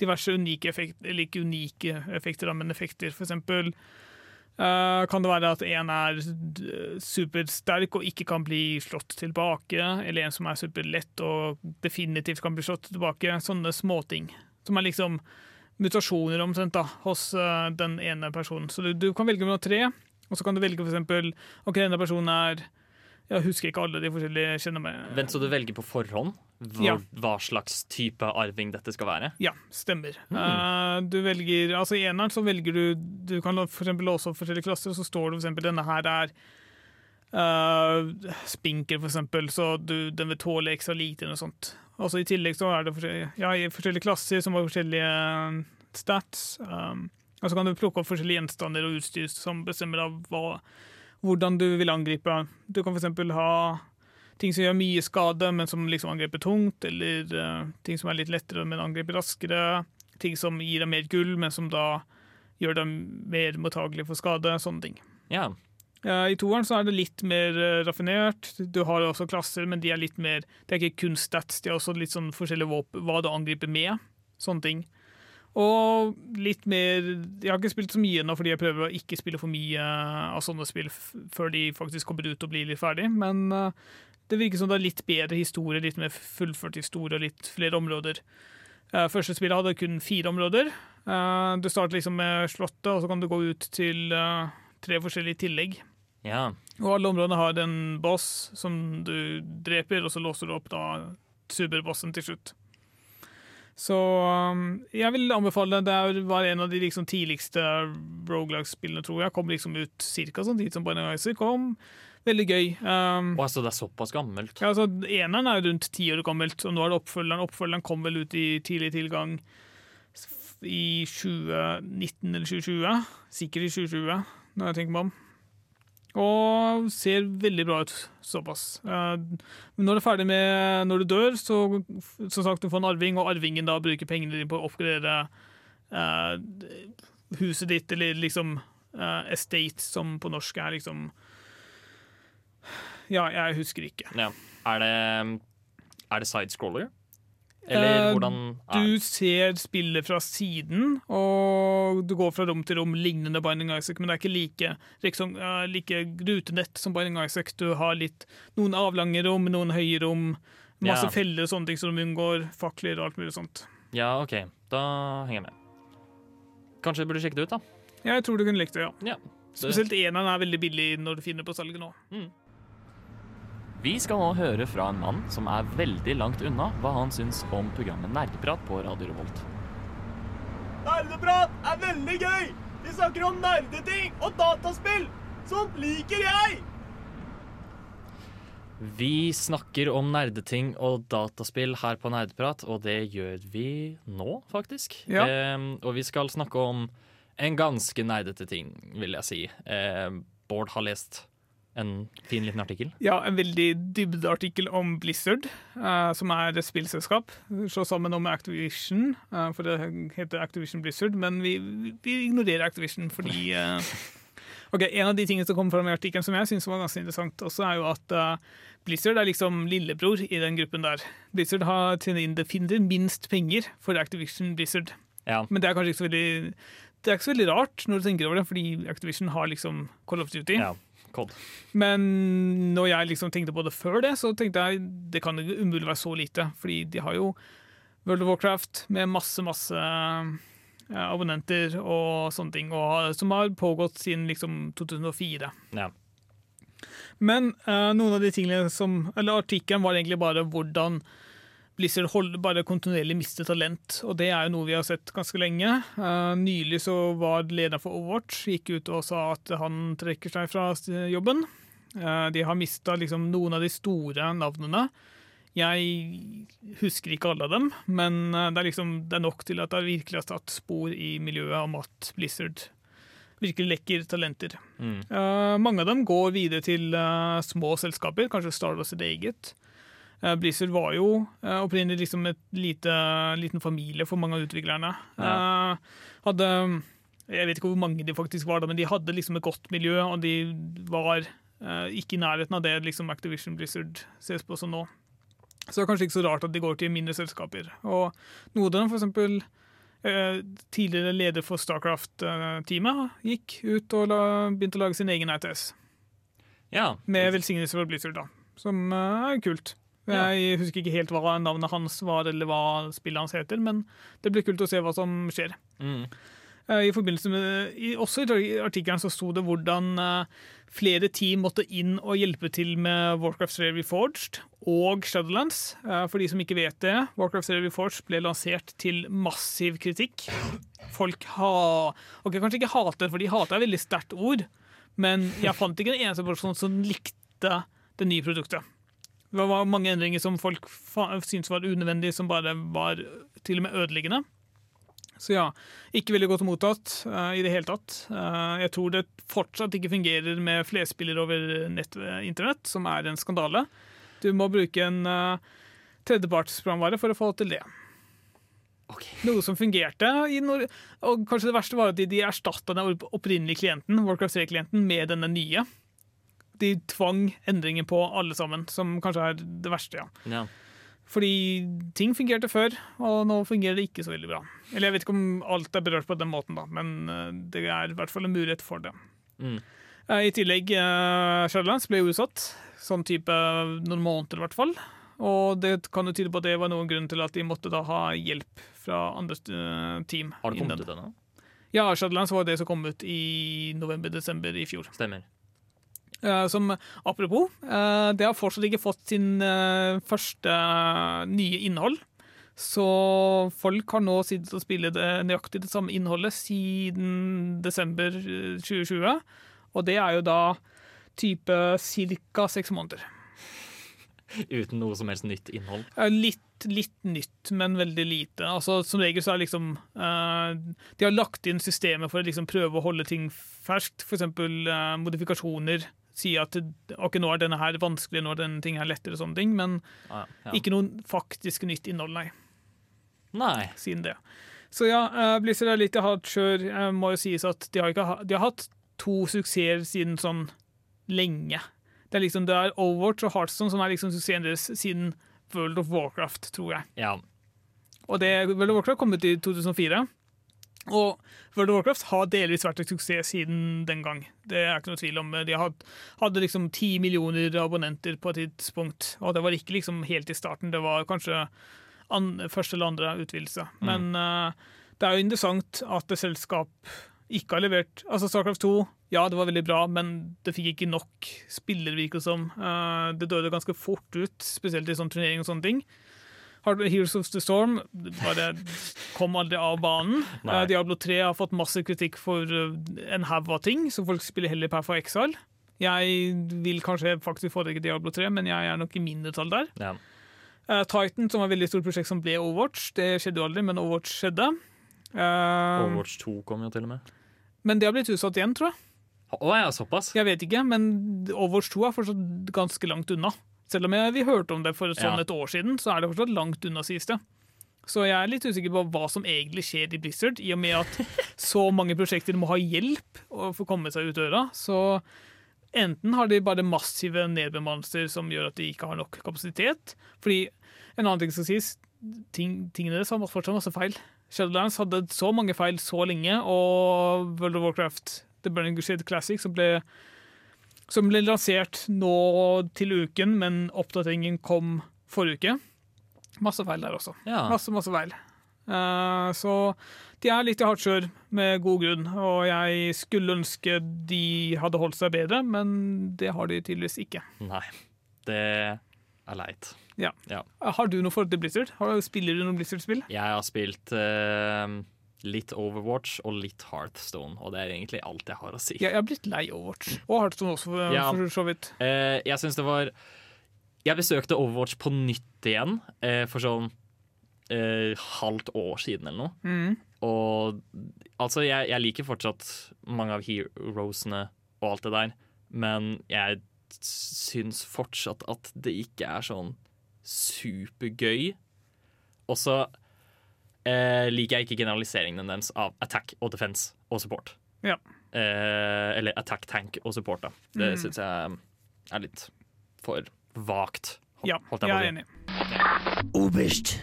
diverse unike effekter, eller unike effekter, men effekter. For eksempel eh, kan det være at en er supersterk og ikke kan bli slått tilbake, eller en som er superlett og definitivt kan bli slått tilbake. Sånne småting. Som er liksom mutasjoner omtrent da, hos uh, den ene personen. Så du, du kan velge mellom tre. Og så kan du velge f.eks. Ok, denne personen er Jeg husker ikke alle de forskjellige kjenner meg. Vent, så du velger på forhånd hvor, Ja. hva slags type arving dette skal være? Ja, stemmer. Mm. Uh, du velger Altså I eneren så velger du Du kan for låse opp forskjellige klasser, og så står det eksempel denne her er uh, spinker, for eksempel, så du, den vil tåle ekstra lite eller noe sånt. Altså I tillegg så er det forskjellige, ja, forskjellige klasser som har forskjellige eh, stats. Um, og så kan du plukke opp forskjellige gjenstander og utstyr som bestemmer av hva, hvordan du vil angripe. Du kan eksempel ha ting som gjør mye skade, men som liksom angriper tungt, eller uh, ting som er litt lettere, men angriper raskere. Ting som gir deg mer gull, men som da gjør deg mer mottagelig for skade. Sånne ting. Ja. Uh, I toeren så er det litt mer uh, raffinert. Du har også klasser, men de er litt mer Det er ikke kun stats, de er også litt sånn forskjellige våpen, hva du angriper med. Sånne ting. Og litt mer Jeg har ikke spilt så mye ennå fordi jeg prøver å ikke spille for mye av sånne spill før de faktisk kommer ut og blir litt ferdig, men eh, det virker som det er litt bedre historie, litt mer fullført historie og litt flere områder. Eh, første spillet hadde kun fire områder. Eh, du starter liksom med Slottet, og så kan du gå ut til tre forskjellige tillegg. ja. Og alle områdene har en boss som du dreper, og så låser du opp da superbossen til slutt. Så um, jeg vil anbefale det. Det var en av de liksom tidligste Rogalag-spillene, tror jeg. Kom liksom ut ca. sånn tid som Binding Isaac kom. Veldig gøy. Um, og altså, det er såpass gammelt? ja, altså, Eneren er rundt ti år gammelt, og nå er det oppfølgeren. Oppfølgeren kom vel ut i tidlig tilgang i 2019 eller 2020. Sikkert i 2020, når jeg tenker meg om. Og ser veldig bra ut såpass. Eh, Men når du er ferdig med Når du dør, så som sagt, du får en arving, og arvingen da bruker pengene dine på å oppgradere eh, huset ditt, eller liksom eh, estate, som på norsk er liksom Ja, jeg husker ikke. Ja. Er det, er det sidescroller? Eller Eh, hvordan er Du ser spillet fra siden, og du går fra rom til rom, lignende Binding Isaac, men det er ikke like, liksom, like rutenett som Binding Isaac. Du har litt, noen avlange rom, noen høye rom, masse Ja. feller og sånne ting som du unngår, fakler og alt mulig sånt. Ja, OK. Da henger jeg med. Kanskje du burde sjekke det ut, da. Jeg tror du kunne likt det, ja. Ja. Spesielt eneren er veldig billig når du finner på salget nå. Vi skal nå høre fra en mann som er veldig langt unna hva han syns om programmet Nerdeprat på Radio Revolt. Nerdeprat er veldig gøy! Vi snakker om nerdeting og dataspill! Sånt liker jeg! Vi snakker om nerdeting og dataspill her på Nerdeprat, og det gjør vi nå, faktisk. Ja. Eh, og vi skal snakke om en ganske nerdete ting, vil jeg si. Eh, Bård har lest en fin liten artikkel. Ja, en veldig dybdeartikkel om Blizzard, uh, som er et spillselskap. Slå sammen om Activision, uh, for det heter Activision Blizzard, men vi, vi ignorerer Activision fordi uh... Ok, En av de tingene som kom fram i artikkelen som jeg synes var ganske interessant, også er jo at Blizzard er liksom lillebror i den gruppen der. Blizzard har tjent inn definitivt minst penger for Activision Blizzard. Ja. Men det er kanskje ikke så veldig det er ikke så veldig rart når du tenker over det, fordi Activision har liksom Call of Duty. Ja, COD. Men når jeg liksom tenkte på det før det, så tenkte jeg det kan umulig være så lite. Fordi de har jo World of Warcraft med masse, masse ja, abonnenter og sånne ting, og, som har pågått siden liksom 2004. Ja. Men uh, noen av de tingene som Eller artikkelen var egentlig bare hvordan Blizzard hold, bare kontinuerlig mister talent, og det er jo noe vi har sett ganske lenge. Uh, nylig så var lederen for Overwatch gikk ut og sa at han trekker seg fra jobben. Uh, de har mista liksom noen av de store navnene. Jeg husker ikke alle av dem, men eh, det er, liksom, det er nok til at det virkelig har satt spor i miljøet om at Blizzard virkelig lekker talenter. Mm. Uh, mange av dem går videre til små selskaper, kanskje starter sitt eget. Eh, Blizzard var jo uh, opprinnelig liksom et lite, liten familie for mange av utviklerne. Ja. Eh, hadde Jeg vet ikke hvor mange de faktisk var, da, men de hadde liksom et godt miljø, og de var eh, ikke i nærheten av det liksom Activision Blizzard ses på som nå. Så det er kanskje ikke så rart at de går til mindre selskaper. Og av dem, for eksempel eh, tidligere leder for Starcraft-teamet, gikk ut og la, begynte å lage sin egen ITS. Ja. Med velsignelse fra Blizzard, da. Som eh, er kult. Jeg husker ikke helt hva navnet hans var, eller hva spillet hans heter, men det blir kult å se hva som skjer. Mm. Eh, I forbindelse med, også i artikkelen så sto det hvordan eh, flere team måtte inn og hjelpe til med Warcraft 3 Reforged og Shadowlands. Eh, for de som ikke vet det, Warcraft 3 Reforged ble lansert til massiv kritikk. Folk ha... Ok, kanskje ikke hater, for de hater er veldig sterkt ord, men jeg fant ikke en eneste person som likte det nye produktet. Det var mange endringer som folk syntes var unødvendige, som bare var til og med ødeleggende. Så ja, ikke veldig godt mottatt uh, i det hele tatt. Uh, jeg tror det fortsatt ikke fungerer med flerspiller over nett, eh, internett, som er en skandale. Du må bruke en uh, tredjepartsprogramvare for å få til det. Noe som fungerte. I og kanskje det verste var at de, de erstatta den opprinnelige klienten, Warcraft 3-klienten med denne nye. De tvang endringer på alle sammen, som kanskje er det verste. ja. Ja. Fordi ting fungerte før, og nå fungerer det ikke så veldig bra. Eller jeg vet ikke om alt er berørt på den måten, da, men eh, det er i hvert fall en mulighet for det. Mm. Eh, I tillegg, Shadlands Shadowlands ble jo utsatt, sånn type noen måneder i hvert fall. Og det kan jo tyde på at det var noen grunn til at de måtte da ha hjelp fra andre eh, team. Har det kommet ut ennå? Ja, Shadowlands var det som kom ut i november-desember i fjor. Stemmer. Eh, som apropos, eh, det har fortsatt ikke fått sin eh, første nye innhold. Så folk har nå sittet og spillet det, nøyaktig det samme innholdet siden desember eh, 2020. Og det er jo da type ca. seks måneder. Uten noe som helst nytt innhold. Litt, litt nytt, men veldig lite. Altså, som regel så er liksom De har lagt inn systemet for å liksom prøve å holde ting ferskt. Eksempel eh, modifikasjoner. Si at ok, nå er denne her vanskelig, nå er denne ting her lettere, og sånne ting. Men Ja, ja. ikke noe faktisk nytt innhold, nei. Nei. Siden det. Så ja, uh, Blizzard er litt hardkjør. kjør. Eh, må jo sies at de har, ha, de har hatt to suksesser siden sånn lenge. Det er liksom det er Overwatch og Heartstone som er liksom suksessen deres siden World of Warcraft, tror jeg. Ja. Og det, World of Warcraft kom ut i 2004. Og World of Warcraft har delvis vært en suksess siden den gang. Det er ikke noe tvil om. De had- hadde liksom ti millioner abonnenter på et tidspunkt, og det var ikke liksom helt i starten. Det var kanskje an, første eller andre utvidelse. Men uh, det er jo interessant at et selskap ikke har levert Altså Starcraft 2, ja, det var veldig bra, men det fikk ikke nok spillere, virker det som. Uh, det døde ganske fort ut, spesielt i sånn turnering og sånne ting. Heroes of the Storm bare kom aldri av banen. Nei. Eh, Diablo 3 har fått masse kritikk for eh, en haug av ting, så folk spiller heller Path of Exile. Jeg vil kanskje faktisk foretrekke Diablo 3, men jeg er nok i mindretall der. Ja. Uh, Titan, som var et veldig stort prosjekt som ble Overwatch, det skjedde jo aldri, men Overwatch skjedde. Uh, Overwatch 2 kom jo til og med. Men det har blitt utsatt igjen, tror jeg. Å ja, såpass? Jeg vet ikke, men Overwatch 2 er fortsatt ganske langt unna. Selv om jeg, vi hørte om det for sånn et år siden, så er det fortsatt langt unna, sies det. Så jeg er litt usikker på hva som egentlig skjer i Blizzard, i og med at så mange prosjekter må ha hjelp å få komme seg ut døra. Så enten har de bare massive nedbemannelser som gjør at de ikke har nok kapasitet. Fordi en annen ting som sies, ting, tingene deres har fortsatt masse feil. Shadowlands hadde så mange feil så lenge, og World of Warcraft The Burning Crusade Classic, som ble, som ble lansert nå til uken, men oppdateringen kom forrige uke. Masse feil der også. Ja. Masse, masse feil. Uh, så de er litt i hardt kjør med god grunn, og jeg skulle ønske de hadde holdt seg bedre, men det har de tydeligvis ikke. Nei. Det er leit. Ja. Ja. Har du noe forhold til Blizzard? Spiller du noe Blizzard-spill? Jeg har spilt eh, litt Overwatch og litt Hearthstone, og det er egentlig alt jeg har å si. Jeg, jeg har blitt lei Overwatch. Og Hearthstone også, for, Ja. for så vidt. Eh, jeg syns det var Jeg besøkte Overwatch på nytt igjen eh, for sånn eh, halvt år siden eller noe. Mm. Og altså, jeg, jeg liker fortsatt mange av heroesene og alt det der, men jeg syns fortsatt at det ikke er sånn supergøy. Og så eh, liker jeg ikke generaliseringene deres av attack og defense og support. Ja. Eh, eller attack, tank og support, da. Det Mm. syns jeg er litt for vagt. hol- Ja, holdt jeg på er enig. Oberst,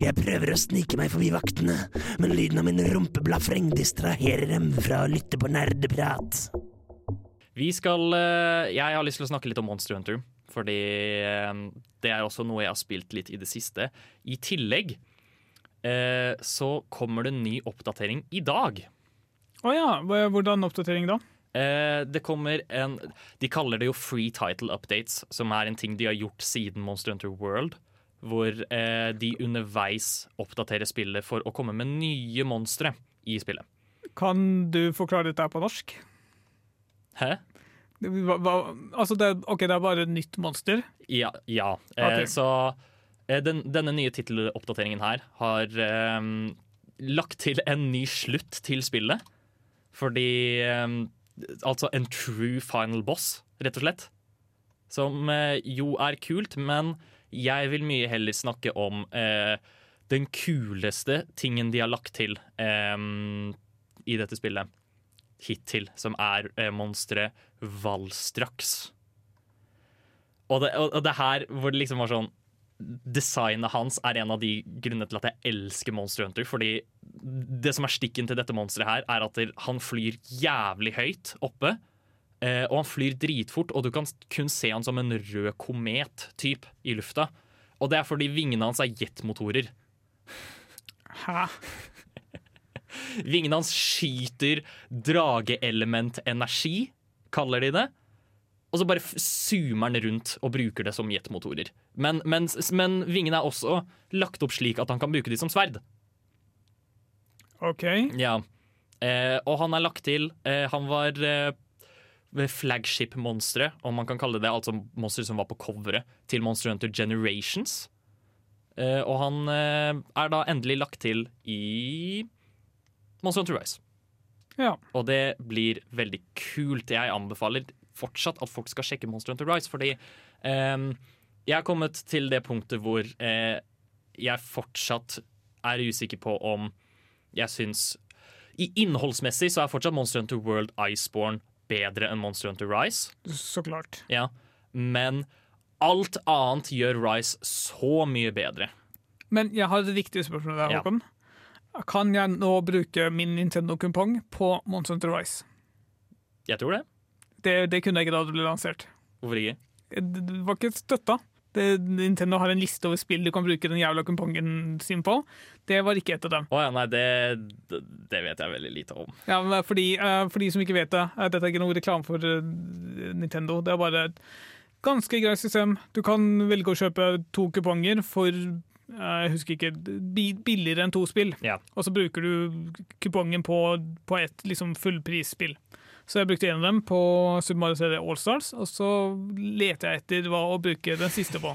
jeg prøver å snike meg forbi vaktene, men lyden av min rumpeblafreng distraherer dem fra å lytte på nerdeprat. Vi skal eh, Jeg har lyst til å snakke litt om Monster Hunter. Fordi eh, det er også noe jeg har spilt litt i det siste. I tillegg eh, så kommer det en ny oppdatering i dag. Å ja, hvordan oppdatering da? Eh, det kommer en De kaller det jo free title updates, som er en ting de har gjort siden Monster Hunter World. Hvor eh, de underveis oppdaterer spillet for å komme med nye monstre i spillet. Kan du forklare dette på norsk? Hæ? Hva, hva, altså det, ok, det er bare et nytt monster. Ja. ja. Eh, Så den, denne nye titteloppdateringen her har eh, lagt til en ny slutt til spillet. Fordi eh, Altså en true final boss, rett og slett. Som eh, jo er kult, men jeg vil mye heller snakke om eh, den kuleste tingen de har lagt til eh, i dette spillet hittil, som er eh, monsteret Valstraks. Og det, og det her hvor det liksom var sånn Designet hans er en av de grunnene til at jeg elsker Monster Hunter. Fordi det som er stikken til dette monsteret her, er at han flyr jævlig høyt oppe. Eh, og han flyr dritfort, og du kan kun se han som en rød komet-typ i lufta. Og det er fordi vingene hans er jetmotorer. Hæ? Vingene hans skyter drageelementenergi, kaller de det. Og så bare zoomer den rundt og bruker det som jetmotorer. Men, men, men vingene er også lagt opp slik at han kan bruke de som sverd. OK. Ja. Eh, og han er lagt til eh, Han var eh, flagship-monstre, om man kan kalle det altså monsteret som var på coveret til Monster Hunter Generations. Eh, og han eh, er da endelig lagt til i Monster Hunter Rise. Ja. Og det blir veldig kult. Jeg anbefaler fortsatt at folk skal sjekke Monster Hunter Rise, fordi ehm, jeg er kommet til det punktet hvor eh, jeg fortsatt er usikker på om jeg syns I innholdsmessig så er fortsatt Monster Hunter World Iceborne bedre enn Monster Hunter Rise. Så klart. Ja. Men alt annet gjør Rise så mye bedre. Men jeg har et viktig spørsmål der, Ja. Håkon. Kan jeg nå bruke min Nintendo-kumpong på Monster Hunter Rise? Jeg tror det. Det, det kunne jeg ikke da det ble lansert. Hvorfor ikke? Det var ikke støtta. Det, Nintendo har en liste over spill du kan bruke den jævla kumpongen sin på. Det var ikke et av dem. Oh, ja, nei, det, det, vet jeg veldig lite om. Ja, men fordi, eh, for de som ikke vet det, eh, dette er ikke noe reklame for eh, Nintendo. Det er bare et ganske greit system. Du kan velge å kjøpe to kuponger for eh, jeg husker ikke, billigere enn to spill. Ja. Og så bruker du kupongen på, på et liksom fullprisspill. Så jeg brukte en av dem på Super Mario 3D Allstars, og så leter jeg etter hva å bruke den siste på.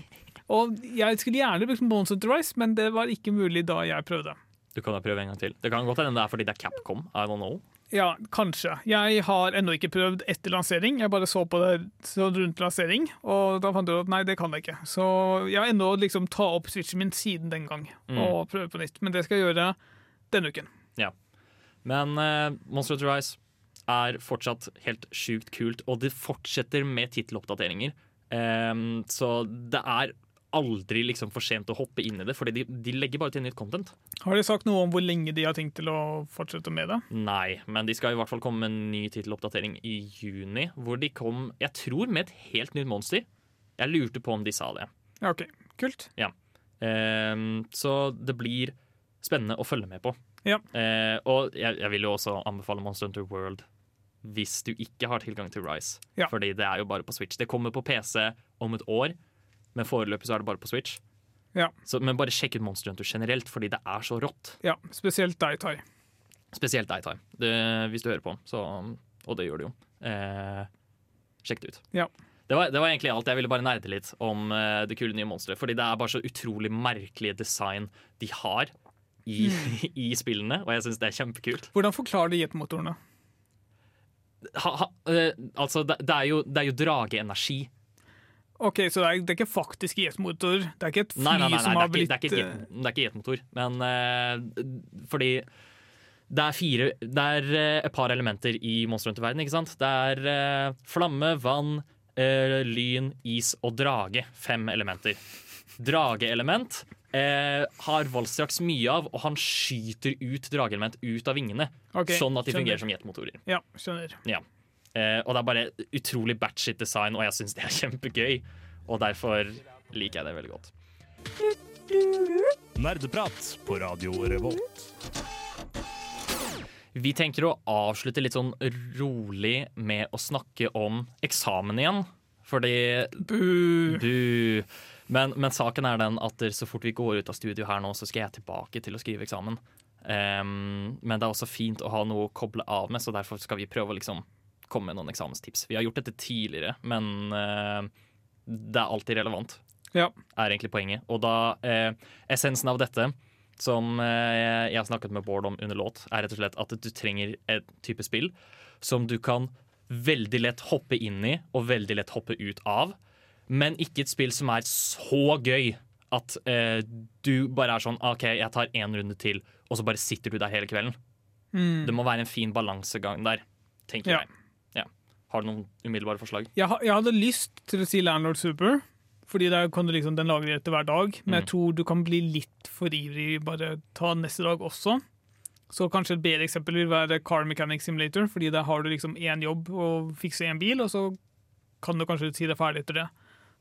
Og jeg skulle gjerne brukt Monster Hunter Rise, men det var ikke mulig da jeg prøvde. Du kan da prøve en gang til. Det kan godt hende det er fordi det er Capcom. I don't know. Ja, kanskje. Jeg har ennå ikke prøvd etter lansering. Jeg bare så på det rundt lansering, og da fant jeg ut at nei, det kan jeg ikke. Så jeg har ennå liksom ta opp switchen min siden den gang Mm. og prøve på nytt. Men det skal jeg gjøre denne uken. Ja. Men uh, Monster Hunter Rise er fortsatt helt sjukt kult, og det fortsetter med titteloppdateringer. Um, så det er aldri liksom for sent å hoppe inn i det, for de, de legger bare til nytt content. Har de sagt noe om hvor lenge de har tenkt til å fortsette med det? Nei, men de skal i hvert fall komme med en ny titteloppdatering i juni, hvor de kom, jeg tror, med et helt nytt monster. Jeg lurte på om de sa det. Ja, OK. Kult. Ja. Um, så det blir spennende å følge med på. Ja. Uh, og jeg, jeg vil jo også anbefale Monster Hunter World hvis du ikke har tilgang til Rise. Ja. Fordi det er jo bare på Switch. Det kommer på PC om et år, men foreløpig så er det bare på Switch. Ja. Så, men bare sjekk ut Monster Hunter generelt, fordi det er så rått. Ja, spesielt deg, Tai. Spesielt deg, Tai. Hvis du hører på, så, og det gjør du jo. Eh, sjekk det ut. Ja. Det var, det var egentlig alt. Jeg ville bare nerde litt om eh, det kule nye monsteret. Fordi det er bare så utrolig merkelige design de har i, i spillene, og jeg syns det er kjempekult. Hvordan forklarer de jetmotorene? Ha, ha, eh, altså, det, det, er jo, det er jo drageenergi. OK, så det er, det er ikke faktisk jetmotor? Det er ikke et fly Nei, nei, nei, som har blitt det, er ikke jetmotor. Men uh, fordi det er fire Det er eh, et par elementer i Monster Hunter-verden, ikke sant? Det er uh, flamme, vann, uh, lyn, is og drage. Fem elementer. Drageelement eh, har Volstraks mye av, og han skyter ut drageelement ut av vingene. Okay, sånn at de skjønner. fungerer som jetmotorer. Ja, skjønner. Ja. Eh, og det er bare utrolig batshit design, og jeg syns det er kjempegøy. Og derfor liker jeg det veldig godt. Nerdeprat på Radio Revolt. Vi tenker å avslutte litt sånn rolig med å snakke om eksamen igjen. Fordi Bu. Men, men saken er den at så fort vi går ut av studio her nå, så skal jeg tilbake til å skrive eksamen. Um, men det er også fint å ha noe å koble av med, så derfor skal vi prøve å liksom komme med noen eksamenstips. Vi har gjort dette tidligere, men uh, det er alltid relevant. Ja. Er egentlig poenget. Og da uh, Essensen av dette, som uh, jeg har snakket med Bård om under låt, er rett og slett at du trenger et type spill som du kan veldig lett hoppe inn i og veldig lett hoppe ut av. Men ikke et spill som er så gøy at eh, du bare er sånn OK, jeg tar én runde til, og så bare sitter du der hele kvelden. Mm. Det må være en fin balansegang der, tenker Ja. jeg. Ja. Har du noen umiddelbare forslag? Jeg, jeg hadde lyst til å si Landlord Super, fordi der kan du liksom, den lager etter hver dag. Men jeg Mm. tror du kan bli litt for ivrig, bare ta neste dag også. Så kanskje et bedre eksempel vil være Car Mechanic Simulator, fordi der har du liksom én jobb og fikse én bil, og så kan du kanskje si deg ferdig etter det.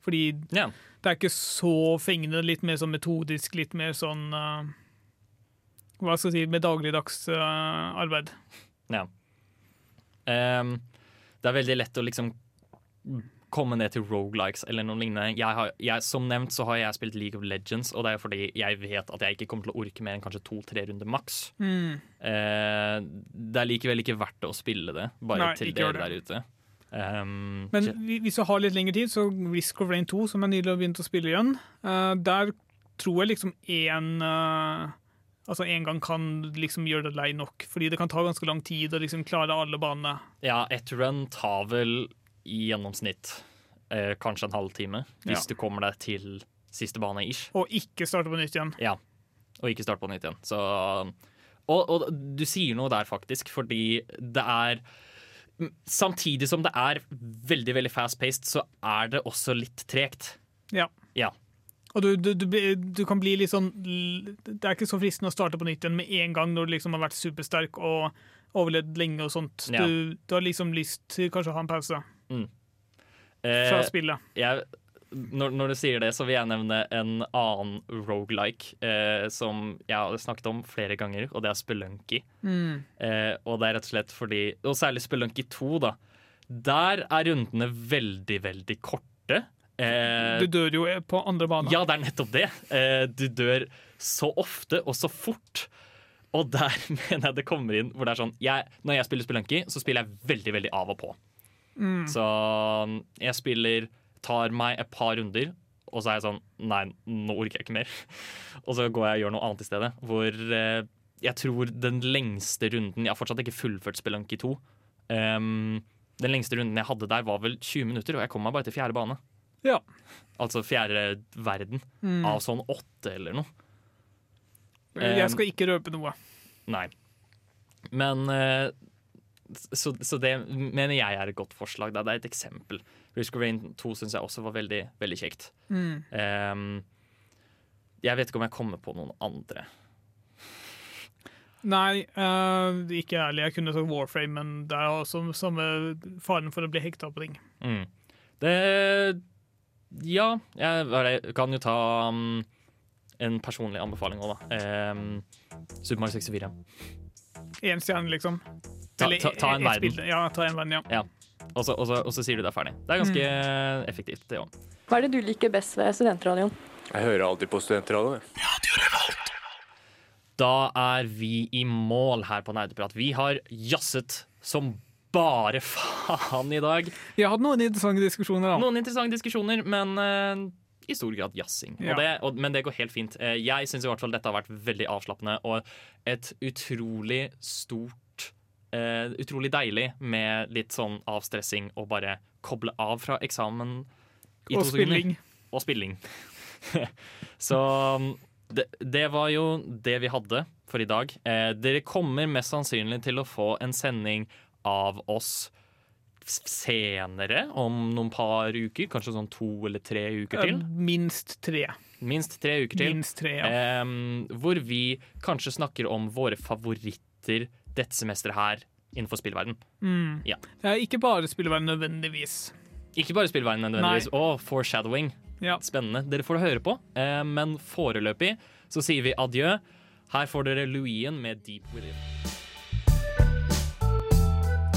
Fordi det er ikke så fengende, litt mer sånn metodisk, litt mer sånn uh, Hva skal jeg si, med dagligdags uh, arbeid. Ja. Um, det er veldig lett å liksom komme ned til rogelikes eller noe lignende. Jeg har, jeg, som nevnt så har jeg spilt League of Legends, og det er fordi jeg vet at jeg ikke kommer til å orke mer enn kanskje to-tre runder maks. Mm. Eh, det er likevel ikke verdt å spille det, bare Nei, til dere der ute. Um, Men hvis du har litt lengre tid, så Risk of Rain 2, som jeg nylig har begynt å spille igjen, uh, der tror jeg liksom én Altså En gang kan liksom gjøre deg lei nok, fordi det kan ta ganske lang tid å liksom klare alle banene. Ja, ett run tar vel i gjennomsnitt eh, kanskje en halvtime, hvis Ja. du kommer deg til siste bane ish. Og ikke starte på nytt igjen. Ja, og ikke starte på nytt igjen. Så, og, og du sier noe der, faktisk, fordi det er Samtidig som det er veldig veldig fast-paced, så er det også litt tregt. Ja. Ja. Og du, du, du, du kan bli litt sånn Det er ikke så fristende å starte på nytt igjen med en gang når du liksom har vært supersterk og overlevd lenge og sånt. Ja. Du, du har liksom lyst til kanskje å ha en pause Mm. fra Eh, spillet. jeg, når, når du sier det, så vil jeg nevne en annen rogelike eh, som jeg har snakket om flere ganger, og det er Spelunky. Mm. Eh, og det er rett og slett fordi Og særlig Spelunky 2, da. Der er rundene veldig, veldig korte. Eh, Du dør jo på andre baner. ja, det er nettopp det. Eh, du dør så ofte og så fort. Og der mener jeg det kommer inn hvor det er sånn jeg, Når jeg spiller Spelunky, så spiller jeg veldig, veldig av og på. Mm. Så um, jeg spiller Tar meg et par runder, og så er jeg sånn Nei, nå orker jeg ikke mer. Og så går jeg og gjør noe annet i stedet. Hvor eh, jeg tror den lengste runden Jeg har fortsatt ikke fullført Spelunky 2. Um, den lengste runden jeg hadde der, var vel 20 minutter, og jeg kom meg bare til fjerde bane. Ja. Altså fjerde verden. Mm. Av sånn åtte eller noe. Jeg skal ikke røpe noe. Nei. Men eh, så, så det mener jeg er et godt forslag. Da. Det er et eksempel. Risk of Rain 2 syns jeg også var veldig, veldig kjekt. Mm. Um, jeg vet ikke om jeg kommer på noen andre. Nei, uh, ikke ærlig. Jeg kunne sagt Warframe, men det er også samme faren for å bli hekta på ting. Mm. Det Ja, jeg kan jo ta um, en personlig anbefaling òg, da. Um, Super Mario 64. Én stjerne, liksom. Ta, Eller ta, ta en verden. spill. Ja, ta en verden, ja. Ja. Og så, og, så, og så sier du det er ferdig. Det er ganske effektivt, det òg. Hva er det du liker best ved studentradioen? Jeg hører alltid på studentradioen. Da er vi i mål her på Nerdeprat. Vi har jazzet som bare faen i dag. Vi har hatt noen interessante diskusjoner, da. Noen interessante diskusjoner, men eh, i stor grad jazzing. Ja. Og det, og, men det går helt fint. Eh, jeg syns i hvert fall dette har vært veldig avslappende og et utrolig stort Uh, Utrolig deilig med litt sånn avstressing og bare koble av fra eksamen i Og spilling. Og spilling. Så det, det var jo det vi hadde for i dag. Eh, dere kommer mest sannsynlig til å få en sending av oss senere, om noen par uker. Kanskje sånn to eller tre uker til. Minst tre. Minst tre uker til. Minst tre, ja. Um, hvor vi kanskje snakker om våre favoritter dette semesteret her innenfor spillverden. Mm. Ja. Det ikke bare spillverden nødvendigvis. Ikke bare spillverden nødvendigvis. Å, Og foreshadowing. Ja. Spennende. Dere får høre på, men foreløpig så sier vi adjø. Her får dere Louien med Deep Within.